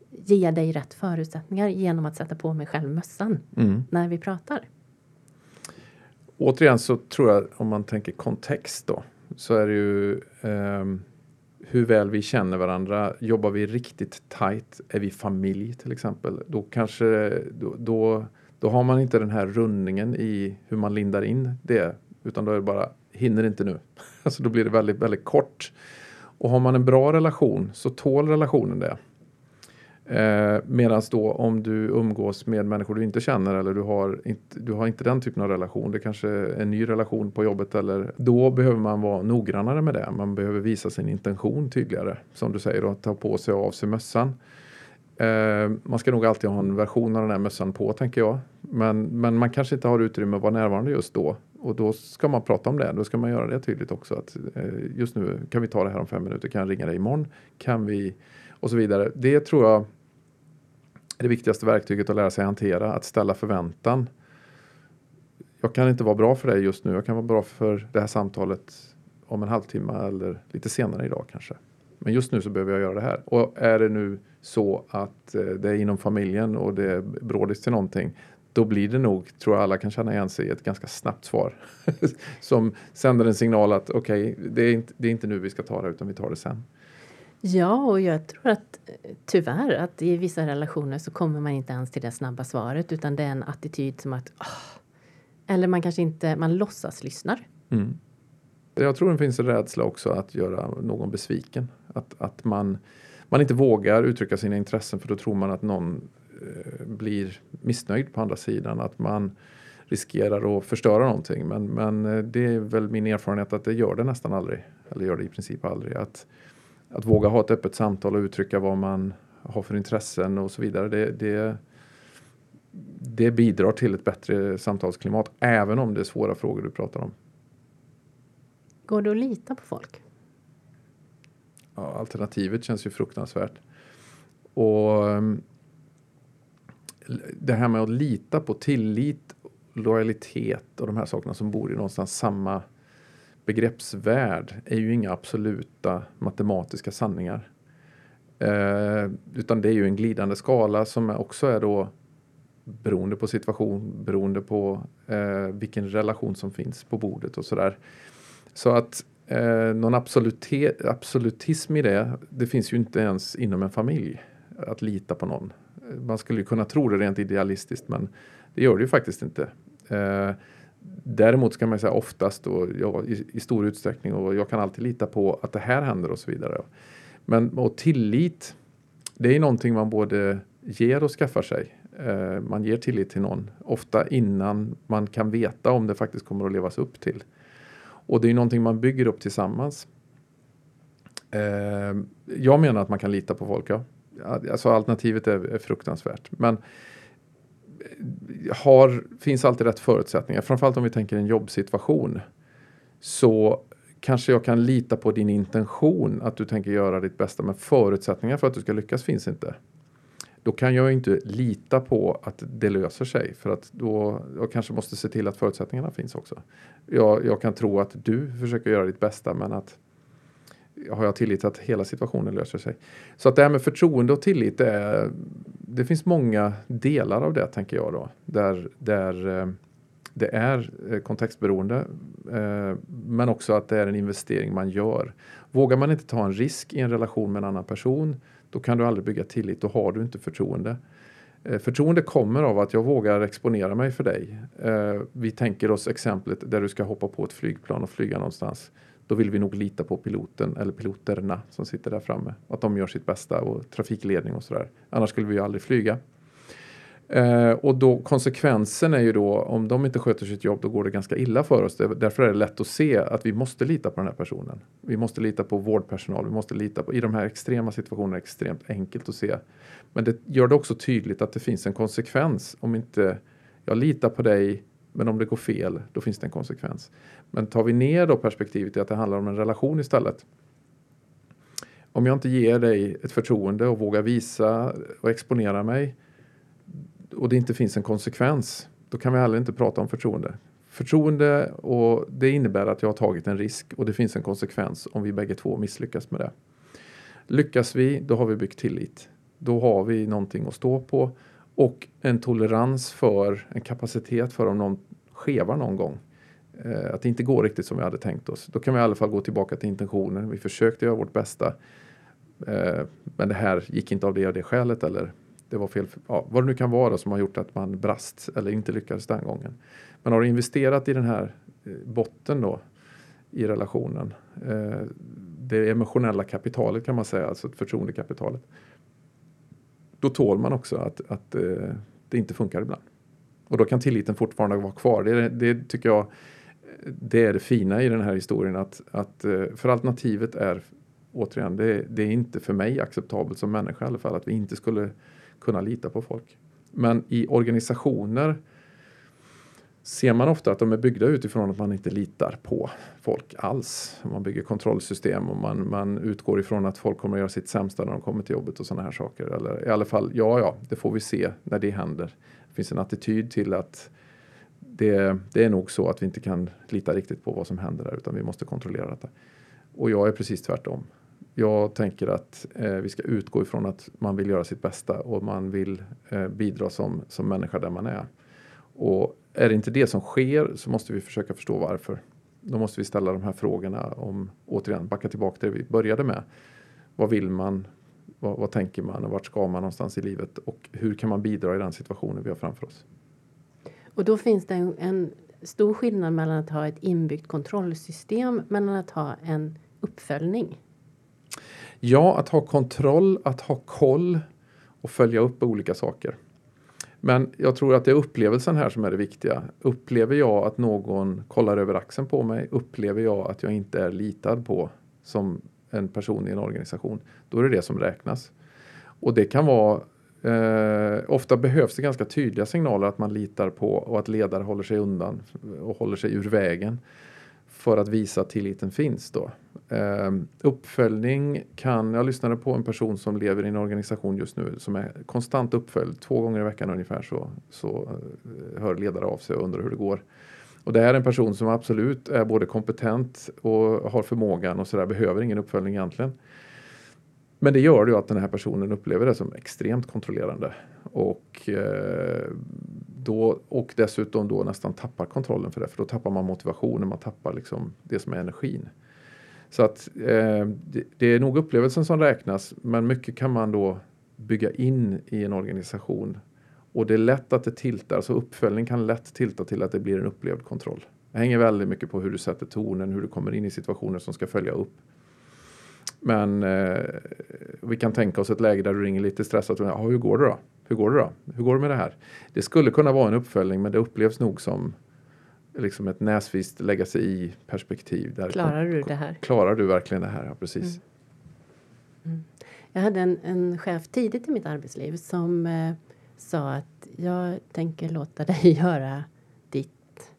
ge dig rätt förutsättningar genom att sätta på mig själv mössan mm. när vi pratar. Återigen så tror jag om man tänker kontext då så är det ju eh, hur väl vi känner varandra. Jobbar vi riktigt tight, är vi familj till exempel, då kanske då, då, då har man inte den här rundningen i hur man lindar in det utan då är det bara hinner inte nu. [LAUGHS] Alltså då blir det väldigt, väldigt kort. Och har man en bra relation så tål relationen det. Eh, Medan då om du umgås med människor du inte känner eller du har, inte, du har inte den typen av relation, det kanske är en ny relation på jobbet eller då behöver man vara noggrannare med det. Man behöver visa sin intention tydligare. Som du säger, då, ta på sig och av sig mössan. Eh, man ska nog alltid ha en version av den här mössan på tänker jag. Men, men man kanske inte har utrymme att vara närvarande just då. Och då ska man prata om det. Då ska man göra det tydligt också. Att eh, just nu kan vi ta det här om fem minuter. Kan jag ringa dig imorgon? Kan vi? Och så vidare. Det tror jag är det viktigaste verktyget att lära sig hantera. Att ställa förväntan. Jag kan inte vara bra för dig just nu. Jag kan vara bra för det här samtalet om en halvtimme eller lite senare idag kanske. Men just nu så behöver jag göra det här. Och är det nu så att eh, det är inom familjen och det är brådis till någonting då blir det nog, tror jag alla kan känna igen sig ett ganska snabbt svar. [LAUGHS] som sänder en signal att okej, okay, det, är inte, det är inte nu vi ska ta det utan vi tar det sen. Ja, och jag tror att tyvärr att i vissa relationer så kommer man inte ens till det snabba svaret utan det är en attityd som att oh, eller man kanske inte, man låtsas lyssnar. Mm. Jag tror det finns en rädsla också att göra någon besviken. Att, att man, man inte vågar uttrycka sina intressen för då tror man att någon blir missnöjd på andra sidan. Att man riskerar att förstöra någonting. Men, men eh, det är väl min erfarenhet att det gör det nästan aldrig. Eller gör det i princip aldrig. Att, att våga ha ett öppet samtal och uttrycka vad man har för intressen och så vidare. Det, det, det bidrar till ett bättre samtalsklimat även om det är svåra frågor du pratar om. Går det att lita på folk? Ja, alternativet känns ju fruktansvärt. Och ehm, det här med att lita på tillit, lojalitet och de här sakerna som bor i någonstans samma begreppsvärld är ju inga absoluta matematiska sanningar. Eh, utan det är ju en glidande skala som också är då beroende på situation, beroende på eh, vilken relation som finns på bordet och sådär. Så att eh, någon absolutism i det, det finns ju inte ens inom en familj. Att lita på någon. Man skulle ju kunna tro det rent idealistiskt men det gör det ju faktiskt inte. Eh, däremot ska man säga oftast och ja, i, i, stor utsträckning och jag kan alltid lita på att det här händer och så vidare. Men och tillit, det är någonting man både ger och skaffar sig. Eh, man ger tillit till någon, ofta innan man kan veta om det faktiskt kommer att levas upp till. Och det är någonting man bygger upp tillsammans. Eh, jag menar att man kan lita på folk, ja. Alltså alternativet är, är fruktansvärt. Men har, finns alltid rätt förutsättningar. Framförallt om vi tänker en jobbsituation. Så kanske jag kan lita på din intention att du tänker göra ditt bästa men förutsättningar för att du ska lyckas finns inte. Då kan jag inte lita på att det löser sig för att då jag kanske måste se till att förutsättningarna finns också. Jag, jag kan tro att du försöker göra ditt bästa men att har jag tillit att hela situationen löser sig. Så att det här med förtroende och tillit, det, är, det finns många delar av det tänker jag då. Där, där eh, det är eh, kontextberoende eh, men också att det är en investering man gör. Vågar man inte ta en risk i en relation med en annan person då kan du aldrig bygga tillit, då har du inte förtroende. Förtroende kommer av att jag vågar exponera mig för dig. Vi tänker oss exemplet där du ska hoppa på ett flygplan och flyga någonstans då vill vi nog lita på piloten eller piloterna som sitter där framme. Att de gör sitt bästa och trafikledning och sådär. Annars skulle vi ju aldrig flyga. Eh, och då konsekvensen är ju då om de inte sköter sitt jobb då går det ganska illa för oss. Därför är det lätt att se att vi måste lita på den här personen. Vi måste lita på vårdpersonal. Vi måste lita på, I de här extrema situationerna är det extremt enkelt att se. Men det gör det också tydligt att det finns en konsekvens om inte jag litar på dig men om det går fel, då finns det en konsekvens. Men tar vi ner då perspektivet till att det handlar om en relation istället. Om jag inte ger dig ett förtroende och vågar visa och exponera mig och det inte finns en konsekvens, då kan vi heller inte prata om förtroende. Förtroende och det innebär att jag har tagit en risk och det finns en konsekvens om vi bägge två misslyckas med det. Lyckas vi, då har vi byggt tillit. Då har vi någonting att stå på och en tolerans för, en kapacitet för om någon skevar någon gång. Eh, att det inte går riktigt som vi hade tänkt oss. Då kan vi i alla fall gå tillbaka till intentionen. Vi försökte göra vårt bästa. Eh, men det här gick inte av det och det skälet eller det var fel. Ja, vad det nu kan vara som har gjort att man brast eller inte lyckades den gången. Men har du investerat i den här eh, botten då i relationen. Eh, det emotionella kapitalet kan man säga, alltså förtroendekapitalet då tål man också att, att eh, det inte funkar ibland. Och då kan tilliten fortfarande vara kvar. Det, det tycker jag det är det fina i den här historien att, att eh, för alternativet är återigen, det, det, är inte för mig acceptabelt som människa i alla fall att vi inte skulle kunna lita på folk. Men i organisationer ser man ofta att de är byggda utifrån att man inte litar på folk alls. Man bygger kontrollsystem och man, man utgår ifrån att folk kommer att göra sitt sämsta när de kommer till jobbet och sådana här saker. Eller i alla fall, ja, ja, det får vi se när det händer. Det finns en attityd till att det, det är nog så att vi inte kan lita riktigt på vad som händer där utan vi måste kontrollera detta. Och jag är precis tvärtom. Jag tänker att eh, vi ska utgå ifrån att man vill göra sitt bästa och man vill eh, bidra som, som människa där man är. Och är det inte det som sker så måste vi försöka förstå varför. Då måste vi ställa de här frågorna om, återigen, backa tillbaka till det vi började med. Vad vill man? Vad, vad, tänker man och vart ska man någonstans i livet? Och hur kan man bidra i den situationen vi har framför oss? Och då finns det en, en stor skillnad mellan att ha ett inbyggt kontrollsystem mellan att ha en uppföljning. Ja, att ha kontroll, att ha koll och följa upp olika saker. Men jag tror att det är upplevelsen här som är det viktiga. Upplever jag att någon kollar över axeln på mig, upplever jag att jag inte är litad på som en person i en organisation, då är det det som räknas. Och det kan vara Eh, ofta behövs det ganska tydliga signaler att man litar på och att ledare håller sig undan och håller sig ur vägen för att visa att tilliten finns. Då. Eh, uppföljning kan, jag lyssnade på en person som lever i en organisation just nu som är konstant uppföljd. Två gånger i veckan ungefär så, så eh, hör ledare av sig och undrar hur det går. Och det är en person som absolut är både kompetent och har förmågan och sådär, behöver ingen uppföljning egentligen. Men det gör ju att den här personen upplever det som extremt kontrollerande. Och, eh, då, och dessutom då nästan tappar kontrollen för det. För då tappar man motivationen, man tappar liksom det som är energin. Så att eh, det, det, är nog upplevelsen som räknas. Men mycket kan man då bygga in i en organisation. Och det är lätt att det tiltar, så uppföljning kan lätt tilta till att det blir en upplevd kontroll. Det hänger väldigt mycket på hur du sätter tonen, hur du kommer in i situationer som ska följa upp. Men eh, vi kan tänka oss ett läge där du ringer lite stressat. Och, hur går det då? Hur går det då? Hur går det med det här? Det skulle kunna vara en uppföljning men det upplevs nog som liksom ett näsvist lägga sig i perspektiv. Där klarar du det här? Klarar du verkligen det här? Ja, precis. Mm. Mm. Jag hade en, en chef tidigt i mitt arbetsliv som eh, sa att jag tänker låta [LAUGHS] dig göra ditt.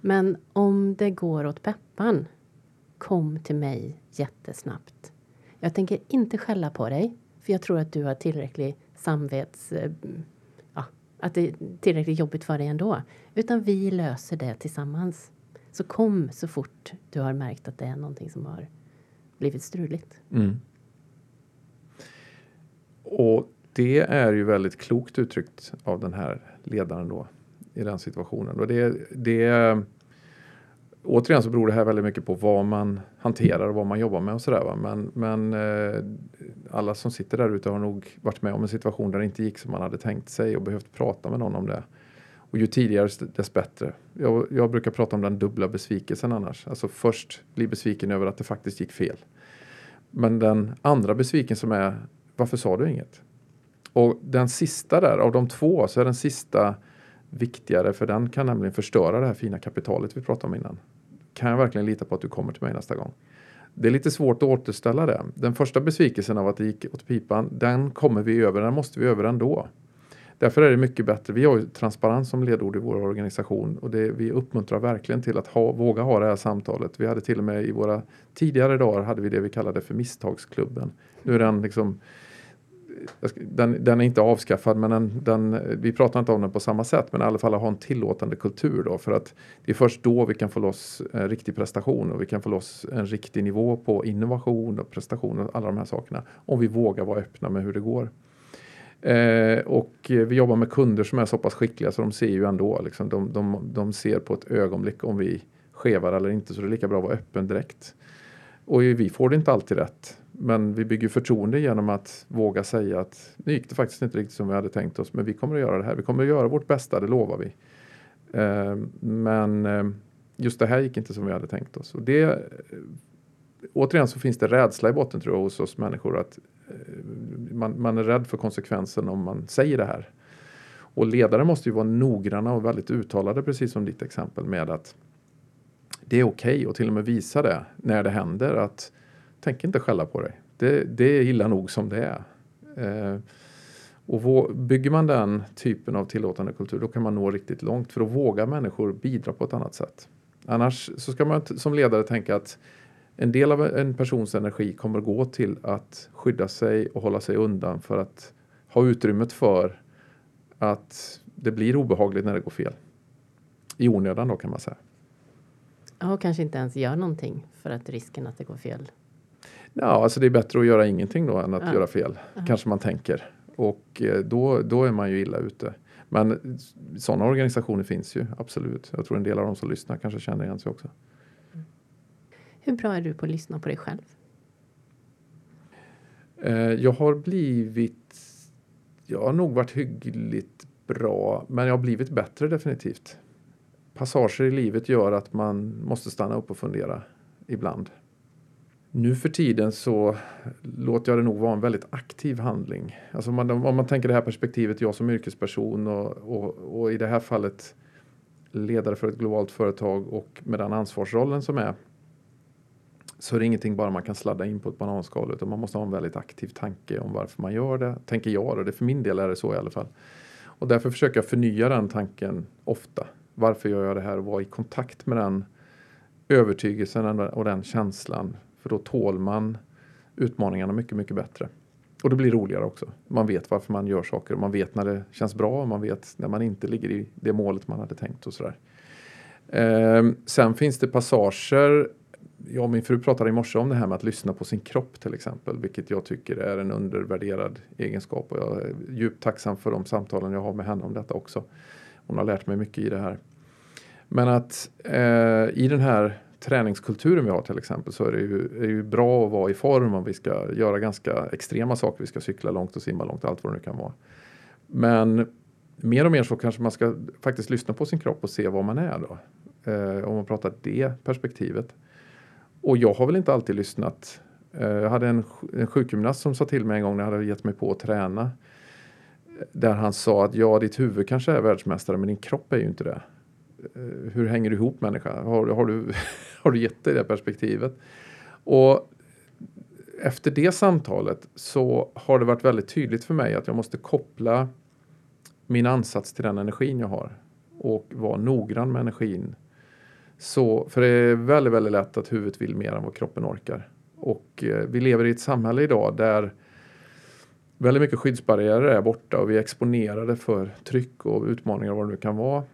Men om det går åt peppan kom till mig jättesnabbt. Jag tänker inte skälla på dig, för jag tror att du har tillräcklig samvets... Eh, ja, att det är tillräckligt jobbigt för dig ändå. Utan vi löser det tillsammans. Så kom så fort du har märkt att det är någonting som har blivit struligt. Mm. Och det är ju väldigt klokt uttryckt av den här ledaren då i den situationen. Och det, det, återigen så beror det här väldigt mycket på vad man hanterar och vad man jobbar med och sådär. Men, men eh, alla som sitter där ute har nog varit med om en situation där det inte gick som man hade tänkt sig och behövt prata med någon om det. Och ju tidigare dess bättre. Jag, jag brukar prata om den dubbla besvikelsen annars. Alltså först bli besviken över att det faktiskt gick fel. Men den andra besvikelsen som är varför sa du inget? Och den sista där, av de två, så är den sista viktigare för den kan nämligen förstöra det här fina kapitalet vi pratade om innan. Kan jag verkligen lita på att du kommer till mig nästa gång? Det är lite svårt att återställa det. Den första besvikelsen av att det gick åt pipan, den kommer vi över, den måste vi över ändå. Därför är det mycket bättre. Vi har ju transparens som ledord i vår organisation och det, vi uppmuntrar verkligen till att ha, våga ha det här samtalet. Vi hade till och med i våra tidigare dagar hade vi det vi kallade för misstagsklubben. Nu är den liksom den, den, är inte avskaffad men den, den, vi pratar inte om den på samma sätt men i alla fall ha en tillåtande kultur då för att det är först då vi kan få loss en riktig prestation och vi kan få loss en riktig nivå på innovation och prestation och alla de här sakerna om vi vågar vara öppna med hur det går. Eh, och vi jobbar med kunder som är så pass skickliga så de ser ju ändå, liksom, de, de, de ser på ett ögonblick om vi skevar eller inte så det är lika bra att vara öppen direkt. Och vi får det inte alltid rätt. Men vi bygger förtroende genom att våga säga att nu gick det faktiskt inte riktigt som vi hade tänkt oss men vi kommer att göra det här. Vi kommer att göra vårt bästa, det lovar vi. Eh, men eh, just det här gick inte som vi hade tänkt oss. Och det, eh, återigen så finns det rädsla i botten tror jag hos oss människor att eh, man, man är rädd för konsekvensen om man säger det här. Och ledare måste ju vara noggranna och väldigt uttalade precis som ditt exempel med att det är okej okay och till och med visa det när det händer att tänk inte skälla på dig. Det, det är illa nog som det är. Eh, och bygger man den typen av tillåtande kultur då kan man nå riktigt långt för då vågar människor bidra på ett annat sätt. Annars så ska man som ledare tänka att en del av en persons energi kommer gå till att skydda sig och hålla sig undan för att ha utrymmet för att det blir obehagligt när det går fel. I onödan då kan man säga. Ja, och kanske inte ens gör någonting för att risken att det går fel. Ja, alltså det är bättre att göra ingenting då än att ja. göra fel, ja. kanske man tänker. Och eh, då, då är man ju illa ute. Men sådana organisationer finns ju absolut. Jag tror en del av de som lyssnar kanske känner igen sig också. Mm. Hur bra är du på att lyssna på dig själv? Eh, jag har blivit, jag har nog varit hyggligt bra, men jag har blivit bättre definitivt passager i livet gör att man måste stanna upp och fundera ibland. Nu för tiden så låter jag det nog vara en väldigt aktiv handling. Alltså om man, om man tänker det här perspektivet, jag som yrkesperson och, och, och, i det här fallet ledare för ett globalt företag och med den ansvarsrollen som är så är det ingenting bara man kan sladda in på ett bananskal utan man måste ha en väldigt aktiv tanke om varför man gör det, tänker jag. Och det för min del är det så i alla fall. Och därför försöker jag förnya den tanken ofta varför gör jag det här och vara i kontakt med den övertygelsen och den känslan. För då tål man utmaningarna mycket, mycket bättre. Och det blir roligare också. Man vet varför man gör saker och man vet när det känns bra och man vet när man inte ligger i det målet man hade tänkt och sådär. Eh, sen finns det passager jag och min fru pratade i morse om det här med att lyssna på sin kropp till exempel, vilket jag tycker är en undervärderad egenskap och jag är djupt tacksam för de samtalen jag har med henne om detta också. Hon har lärt mig mycket i det här. Men att eh, i den här träningskulturen vi har till exempel så är det, ju, är ju bra att vara i form om vi ska göra ganska extrema saker. Vi ska cykla långt och simma långt, allt vad det nu kan vara. Men mer och mer så kanske man ska faktiskt lyssna på sin kropp och se vad man är då. Eh, om man pratar det perspektivet. Och jag har väl inte alltid lyssnat. Eh, jag hade en, en sjukgymnast som sa till mig en gång när jag hade gett mig på att träna eh, där han sa att ja, ditt huvud kanske är världsmästare men din kropp är ju inte det. Eh, hur hänger du ihop människa? Har, har, du, [LAUGHS] har du gett dig det perspektivet? Och efter det samtalet så har det varit väldigt tydligt för mig att jag måste koppla min ansats till den energin jag har och vara noggrann med energin Så, för det är väldigt, väldigt lätt att huvudet vill mer än vad kroppen orkar. Och eh, vi lever i ett samhälle idag där väldigt mycket skyddsbarriärer är borta och vi är exponerade för tryck och utmaningar vad det nu kan vara.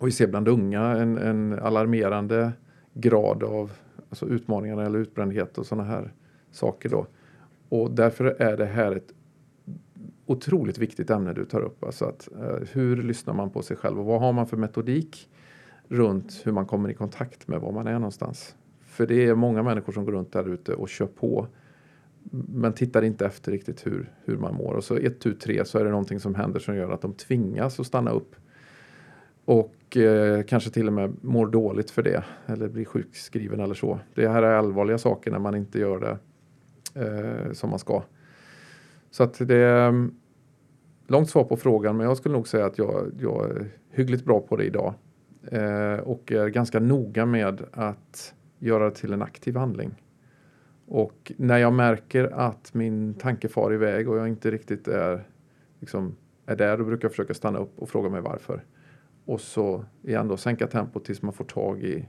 Och vi ser bland unga en, en alarmerande grad av alltså utmaningar eller utbrändhet och sådana här saker då. Och därför är det här ett otroligt viktigt ämne du tar upp. Alltså att, eh, hur lyssnar man på sig själv och vad har man för metodik runt hur man kommer i kontakt med var man är någonstans. För det är många människor som går runt där ute och kör på men tittar inte efter riktigt hur, hur man mår. Och så ett, tu, tre så är det någonting som händer som gör att de tvingas att stanna upp. Och eh, kanske till och med mår dåligt för det. Eller blir sjukskriven eller så. Det här är allvarliga saker när man inte gör det eh, som man ska. Så att det är långt svar på frågan men jag skulle nog säga att jag, jag är hyggligt bra på det idag. Eh, och är ganska noga med att göra det till en aktiv handling. Och när jag märker att min tanke far iväg och jag inte riktigt är, liksom, är där, då brukar jag försöka stanna upp och fråga mig varför. Och så igen då sänka tempot tills man får tag i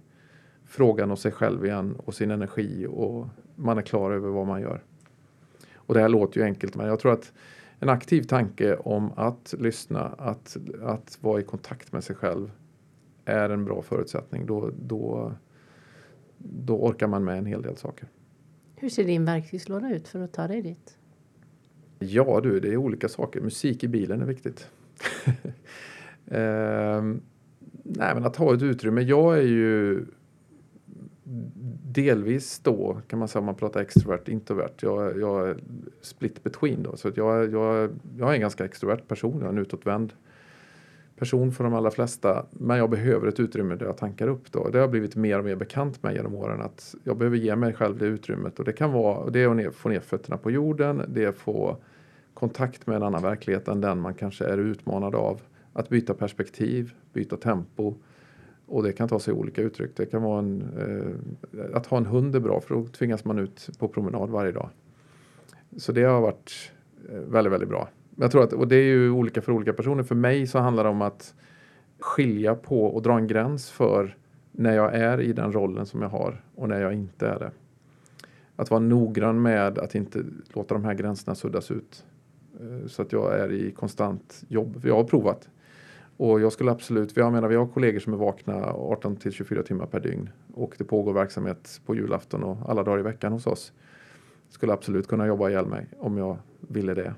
frågan och sig själv igen och sin energi och man är klar över vad man gör. Och det här låter ju enkelt men jag tror att en aktiv tanke om att lyssna, att, att vara i kontakt med sig själv är en bra förutsättning. Då, då, då orkar man med en hel del saker. Hur ser din verktygslåda ut för att ta dig dit? Ja du, det är olika saker. Musik i bilen är viktigt. [LAUGHS] Ehm, nej men att ha ett utrymme. Jag är ju delvis då kan man säga om man pratar extrovert introvert. Jag, jag är split between då. Så att jag, jag, jag är en ganska extrovert person. Jag är en utåtvänd person för de allra flesta. Men jag behöver ett utrymme där jag tankar upp då. Det har blivit mer och mer bekant med genom åren att jag behöver ge mig själv det utrymmet. Och det kan vara det är att få ner fötterna på jorden. Det är att få kontakt med en annan verklighet än den man kanske är utmanad av. Att byta perspektiv, byta tempo. Och det kan ta sig olika uttryck. Det kan vara en, eh, att ha en hund är bra för då tvingas man ut på promenad varje dag. Så det har varit eh, väldigt, väldigt bra. Jag tror att, och det är ju olika för olika personer. För mig så handlar det om att skilja på och dra en gräns för när jag är i den rollen som jag har och när jag inte är det. Att vara noggrann med att inte låta de här gränserna suddas ut. Eh, så att jag är i konstant jobb. Jag har provat. Och jag skulle absolut, jag menar vi har kollegor som är vakna 18 till 24 timmar per dygn och det pågår verksamhet på julafton och alla dagar i veckan hos oss. Skulle absolut kunna jobba ihjäl mig om jag ville det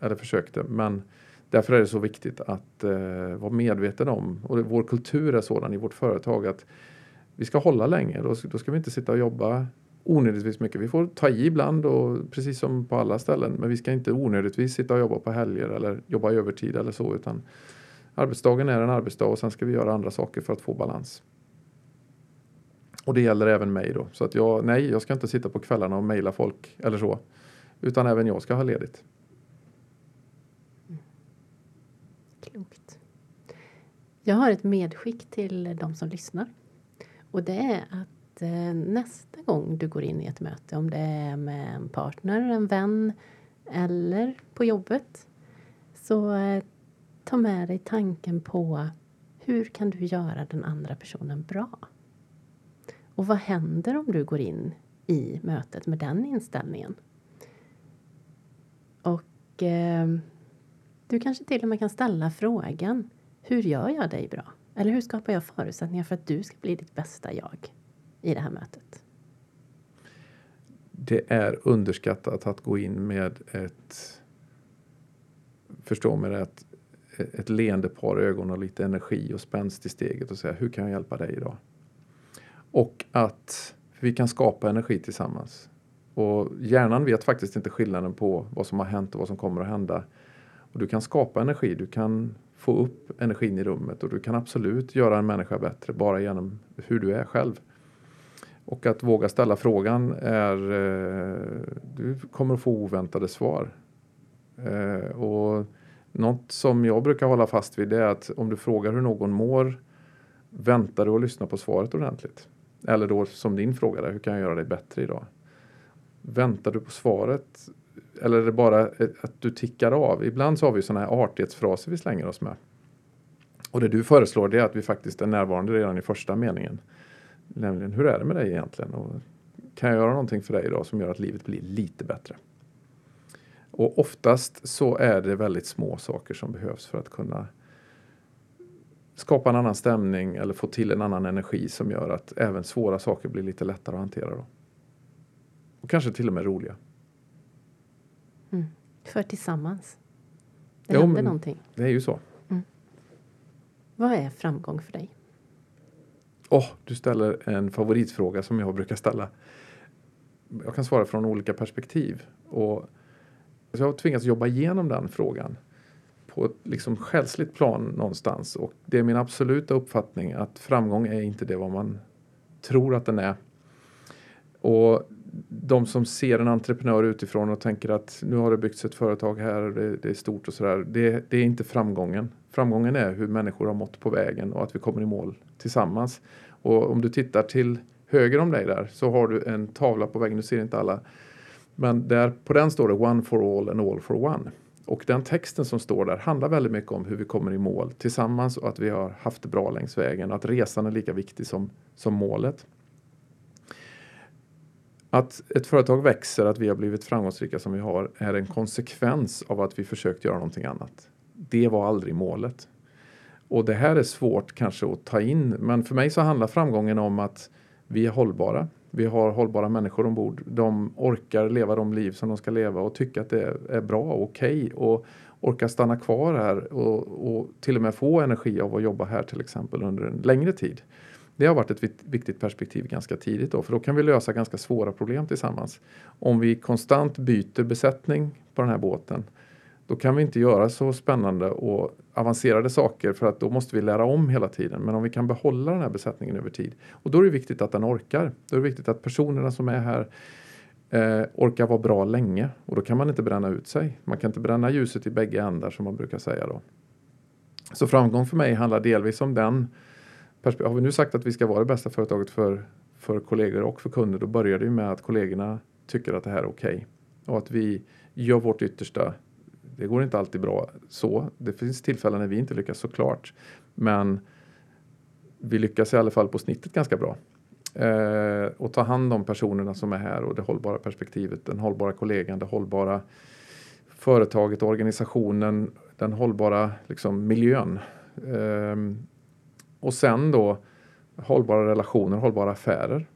eller försökte. Men därför är det så viktigt att eh, vara medveten om, och vår kultur är sådan i vårt företag att vi ska hålla länge. Då, då ska vi inte sitta och jobba onödigtvis mycket. Vi får ta i ibland och precis som på alla ställen. Men vi ska inte onödigtvis sitta och jobba på helger eller jobba övertid eller så. Utan arbetsdagen är en arbetsdag och sen ska vi göra andra saker för att få balans. Och det gäller även mig då. Så att jag, nej, jag ska inte sitta på kvällarna och mejla folk eller så. Utan även jag ska ha ledigt. Klokt. Jag har ett medskick till de som lyssnar. Och det är att eh, nästa gång du går in i ett möte, om det är med en partner, en vän eller på jobbet, så eh, ta med dig tanken på hur kan du göra den andra personen bra? Och vad händer om du går in i mötet med den inställningen? Och eh, du kanske till och med kan ställa frågan Hur gör jag dig bra? Eller hur skapar jag förutsättningar för att du ska bli ditt bästa jag i det här mötet? Det är underskattat att gå in med ett förstå mig rätt, ett leende par ögon och lite energi och spänst i steget och säga hur kan jag hjälpa dig idag? Och att vi kan skapa energi tillsammans. Och hjärnan vet faktiskt inte skillnaden på vad som har hänt och vad som kommer att hända. Och du kan skapa energi, du kan få upp energin i rummet och du kan absolut göra en människa bättre bara genom hur du är själv. Och att våga ställa frågan är, eh, du kommer att få oväntade svar. Eh, och något som jag brukar hålla fast vid är att om du frågar hur någon mår, väntar du och lyssnar på svaret ordentligt. Eller då som din fråga där, hur kan jag göra dig bättre idag? Väntar du på svaret eller är det bara eh, att du tickar av? Ibland så har vi sådana här artighetsfraser vi slänger oss med. Och det du föreslår det är att vi faktiskt är närvarande redan i första meningen. Nämligen, hur är det med dig egentligen? Och kan jag göra någonting för dig idag som gör att livet blir lite bättre? Och oftast så är det väldigt små saker som behövs för att kunna skapa en annan stämning eller få till en annan energi som gör att även svåra saker blir lite lättare att hantera. Då. Och kanske till och med roliga. Mm. För tillsammans. Det jo, händer någonting. Det är ju så. Mm. Vad är framgång för dig? Oh, du ställer en favoritfråga som jag brukar ställa. Jag kan svara från olika perspektiv. Och jag har tvingats jobba igenom den frågan på ett liksom själsligt plan någonstans. Och det är min absoluta uppfattning att framgång är inte det vad man tror att den är. Och de som ser en entreprenör utifrån och tänker att nu har det byggts ett företag här och det, det är stort och sådär. Det, det, är inte framgången. Framgången är hur människor har mått på vägen och att vi kommer i mål tillsammans. Och om du tittar till höger om dig där så har du en tavla på väggen, du ser inte alla. Men där, på den står det One for all and all for one. Och den texten som står där handlar väldigt mycket om hur vi kommer i mål tillsammans och att vi har haft det bra längs vägen och att resan är lika viktig som, som målet. Att ett företag växer, att vi har blivit framgångsrika som vi har, är en konsekvens av att vi försökt göra någonting annat. Det var aldrig målet. Och det här är svårt kanske att ta in, men för mig så handlar framgången om att vi är hållbara. Vi har hållbara människor ombord. De orkar leva de liv som de ska leva och tycka att det är bra och okej okay och orkar stanna kvar här och, och till och med få energi av att jobba här till exempel under en längre tid. Det har varit ett viktigt perspektiv ganska tidigt då, för då kan vi lösa ganska svåra problem tillsammans. Om vi konstant byter besättning på den här båten, då kan vi inte göra så spännande och avancerade saker för att då måste vi lära om hela tiden. Men om vi kan behålla den här besättningen över tid och då är det viktigt att den orkar. Då är det viktigt att personerna som är här eh, orkar vara bra länge och då kan man inte bränna ut sig. Man kan inte bränna ljuset i bägge ändar som man brukar säga då. Så framgång för mig handlar delvis om den har vi nu sagt att vi ska vara det bästa företaget för, för kollegor och för kunder, då börjar det ju med att kollegorna tycker att det här är okej. Okay. Och att vi gör vårt yttersta. Det går inte alltid bra så. Det finns tillfällen när vi inte lyckas såklart. Men vi lyckas i alla fall på snittet ganska bra. Eh, och ta hand om personerna som är här och det hållbara perspektivet, den hållbara kollegan, det hållbara företaget, organisationen, den hållbara liksom, miljön. Eh, och sen då hållbara relationer, hållbara affärer.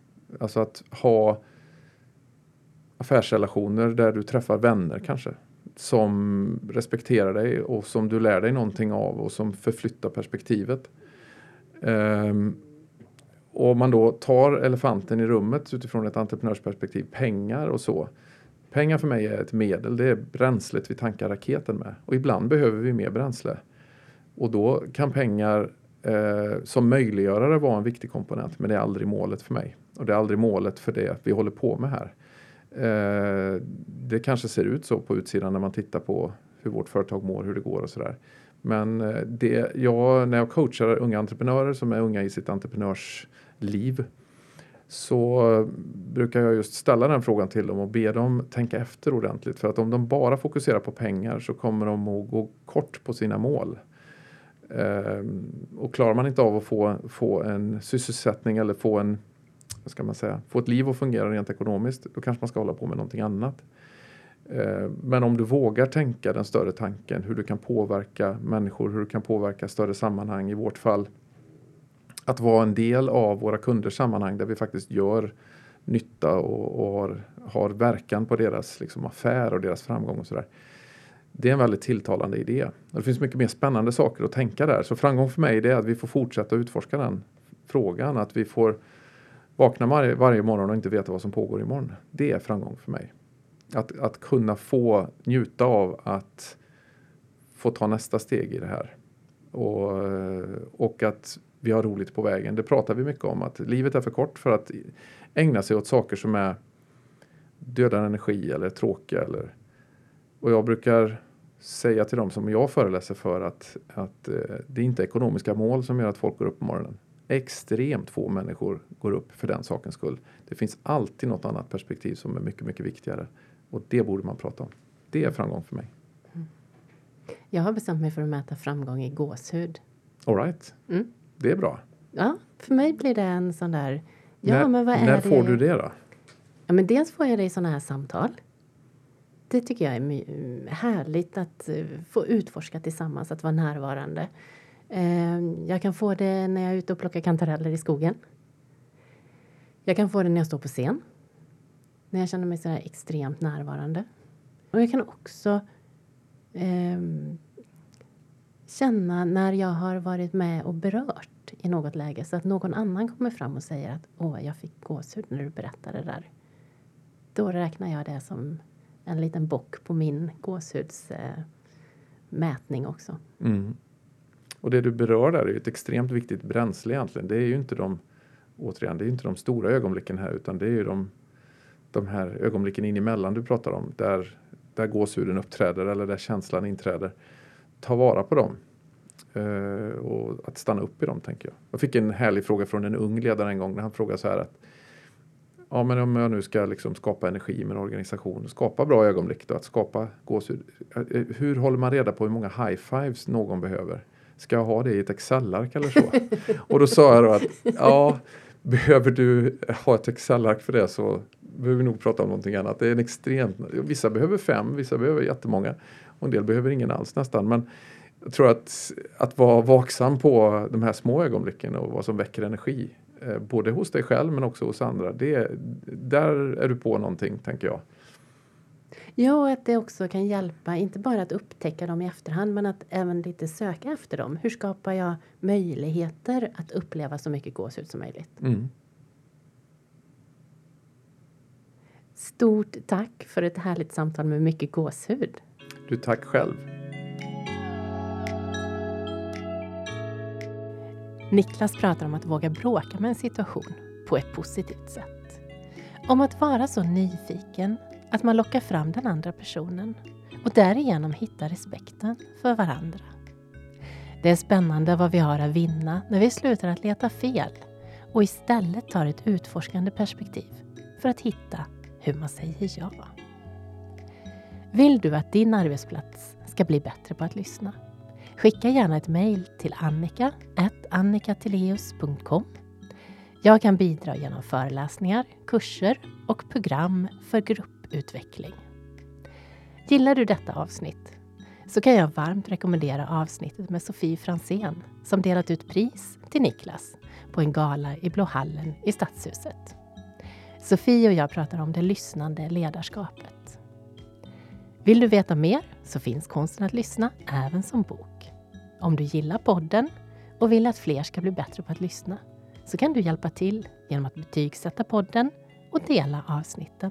Alltså att ha affärsrelationer där du träffar vänner kanske som respekterar dig och som du lär dig någonting av och som förflyttar perspektivet. Um, och om man då tar elefanten i rummet utifrån ett entreprenörsperspektiv, pengar och så. Pengar för mig är ett medel, det är bränslet vi tankar raketen med. Och ibland behöver vi mer bränsle. Och då kan pengar eh, som möjliggörare vara en viktig komponent men det är aldrig målet för mig. Och det är aldrig målet för det vi håller på med här. Eh, det kanske ser ut så på utsidan när man tittar på hur vårt företag mår, hur det går och sådär. Men eh, det, jag, när jag coachar unga entreprenörer som är unga i sitt entreprenörsliv så brukar jag just ställa den frågan till dem och be dem tänka efter ordentligt. För att om de bara fokuserar på pengar så kommer de att gå kort på sina mål. Ehm, och klarar man inte av att få, få en sysselsättning eller få en vad ska man säga, få ett liv att fungera rent ekonomiskt, då kanske man ska hålla på med någonting annat. Eh, men om du vågar tänka den större tanken, hur du kan påverka människor, hur du kan påverka större sammanhang, i vårt fall att vara en del av våra kunders sammanhang där vi faktiskt gör nytta och, och har, har verkan på deras liksom, affär och deras framgång och sådär. Det är en väldigt tilltalande idé. Och det finns mycket mer spännande saker att tänka där. Så framgång för mig är att vi får fortsätta utforska den frågan. Att vi får vakna varje, varje morgon och inte veta vad som pågår imorgon. Det är framgång för mig. Att, att kunna få njuta av att få ta nästa steg i det här. Och, och att vi har roligt på vägen. Det pratar vi mycket om. Att livet är för kort för att ägna sig åt saker som är dödar energi eller tråkiga. Eller, och jag brukar säga till dem som jag föreläser för att, att eh, det är inte ekonomiska mål som gör att folk går upp på morgonen. Extremt få människor går upp för den sakens skull. Det finns alltid något annat perspektiv som är mycket, mycket viktigare. Och det borde man prata om. Det är framgång för mig. Jag har bestämt mig för att mäta framgång i gåshud. All right. Mm. Det är bra. Ja, för mig blir det en sån där... Ja, när men vad är när det? får du det då? Ja, men dels får jag det i såna här samtal. Det tycker jag är härligt att eh, få utforska tillsammans, att vara närvarande. Eh, Jag kan få det när jag är ute och plockar kantareller i skogen. Jag kan få det när jag står på scen. När jag känner mig så här extremt närvarande. Och jag kan också eh, känna när jag har varit med och berört i något läge så att någon annan kommer fram och säger att åh, jag fick gåshud när du berättade det där. Då räknar jag det som en liten bock på min gåshudsmätning eh, också. Mm. Och det du berör där är ju ett extremt viktigt bränsle egentligen. Det är ju inte de, återigen, det är inte de stora ögonblicken här utan det är ju de, de här ögonblicken in emellan du pratar om. Där, där gåshuden uppträder eller där känslan inträder. Ta vara på dem. Eh, och att stanna upp i dem tänker jag. Jag fick en härlig fråga från en ung ledare en gång när han frågade så här att Ja men om jag nu ska liksom skapa energi med en organisation, skapa bra ögonblick då, att skapa gåshud. Eh, hur håller man reda på hur många high fives någon behöver? Ska jag ha det i ett Excel-ark eller så? och då sa jag då att ja, behöver du ha ett Excel-ark för det så behöver vi nog prata om någonting annat. Det är en extremt, vissa behöver fem, vissa behöver jättemånga och en del behöver ingen alls nästan. Men jag tror att, att vara vaksam på de här små ögonblicken och vad som väcker energi, eh, både hos dig själv men också hos andra, det, där är du på någonting tänker jag. Ja, och att det också kan hjälpa, inte bara att upptäcka dem i efterhand, men att även lite söka efter dem. Hur skapar jag möjligheter att uppleva så mycket gåshud som möjligt? Mm. Stort tack för ett härligt samtal med mycket gåshud. Du tack själv. Niklas pratar om att våga bråka med en situation på ett positivt sätt. Om att vara så nyfiken att man lockar fram den andra personen och därigenom hittar respekten för varandra. Det är spännande vad vi har att vinna när vi slutar att leta fel och istället tar ett utforskande perspektiv för att hitta hur man säger ja. Vill du att din arbetsplats ska bli bättre på att lyssna? Skicka gärna ett mejl till annika.annikatileus.com. Jag kan bidra genom föreläsningar, kurser och program för grupputveckling. Gillar du detta avsnitt så kan jag varmt rekommendera avsnittet med Sofie Fransén som delat ut pris till Niklas på en gala i Blå hallen i Stadshuset. Sofie och jag pratar om det lyssnande ledarskapet. Vill du veta mer så finns Konsten att lyssna även som bok. Om du gillar podden och vill att fler ska bli bättre på att lyssna så kan du hjälpa till genom att betygsätta podden och dela avsnitten.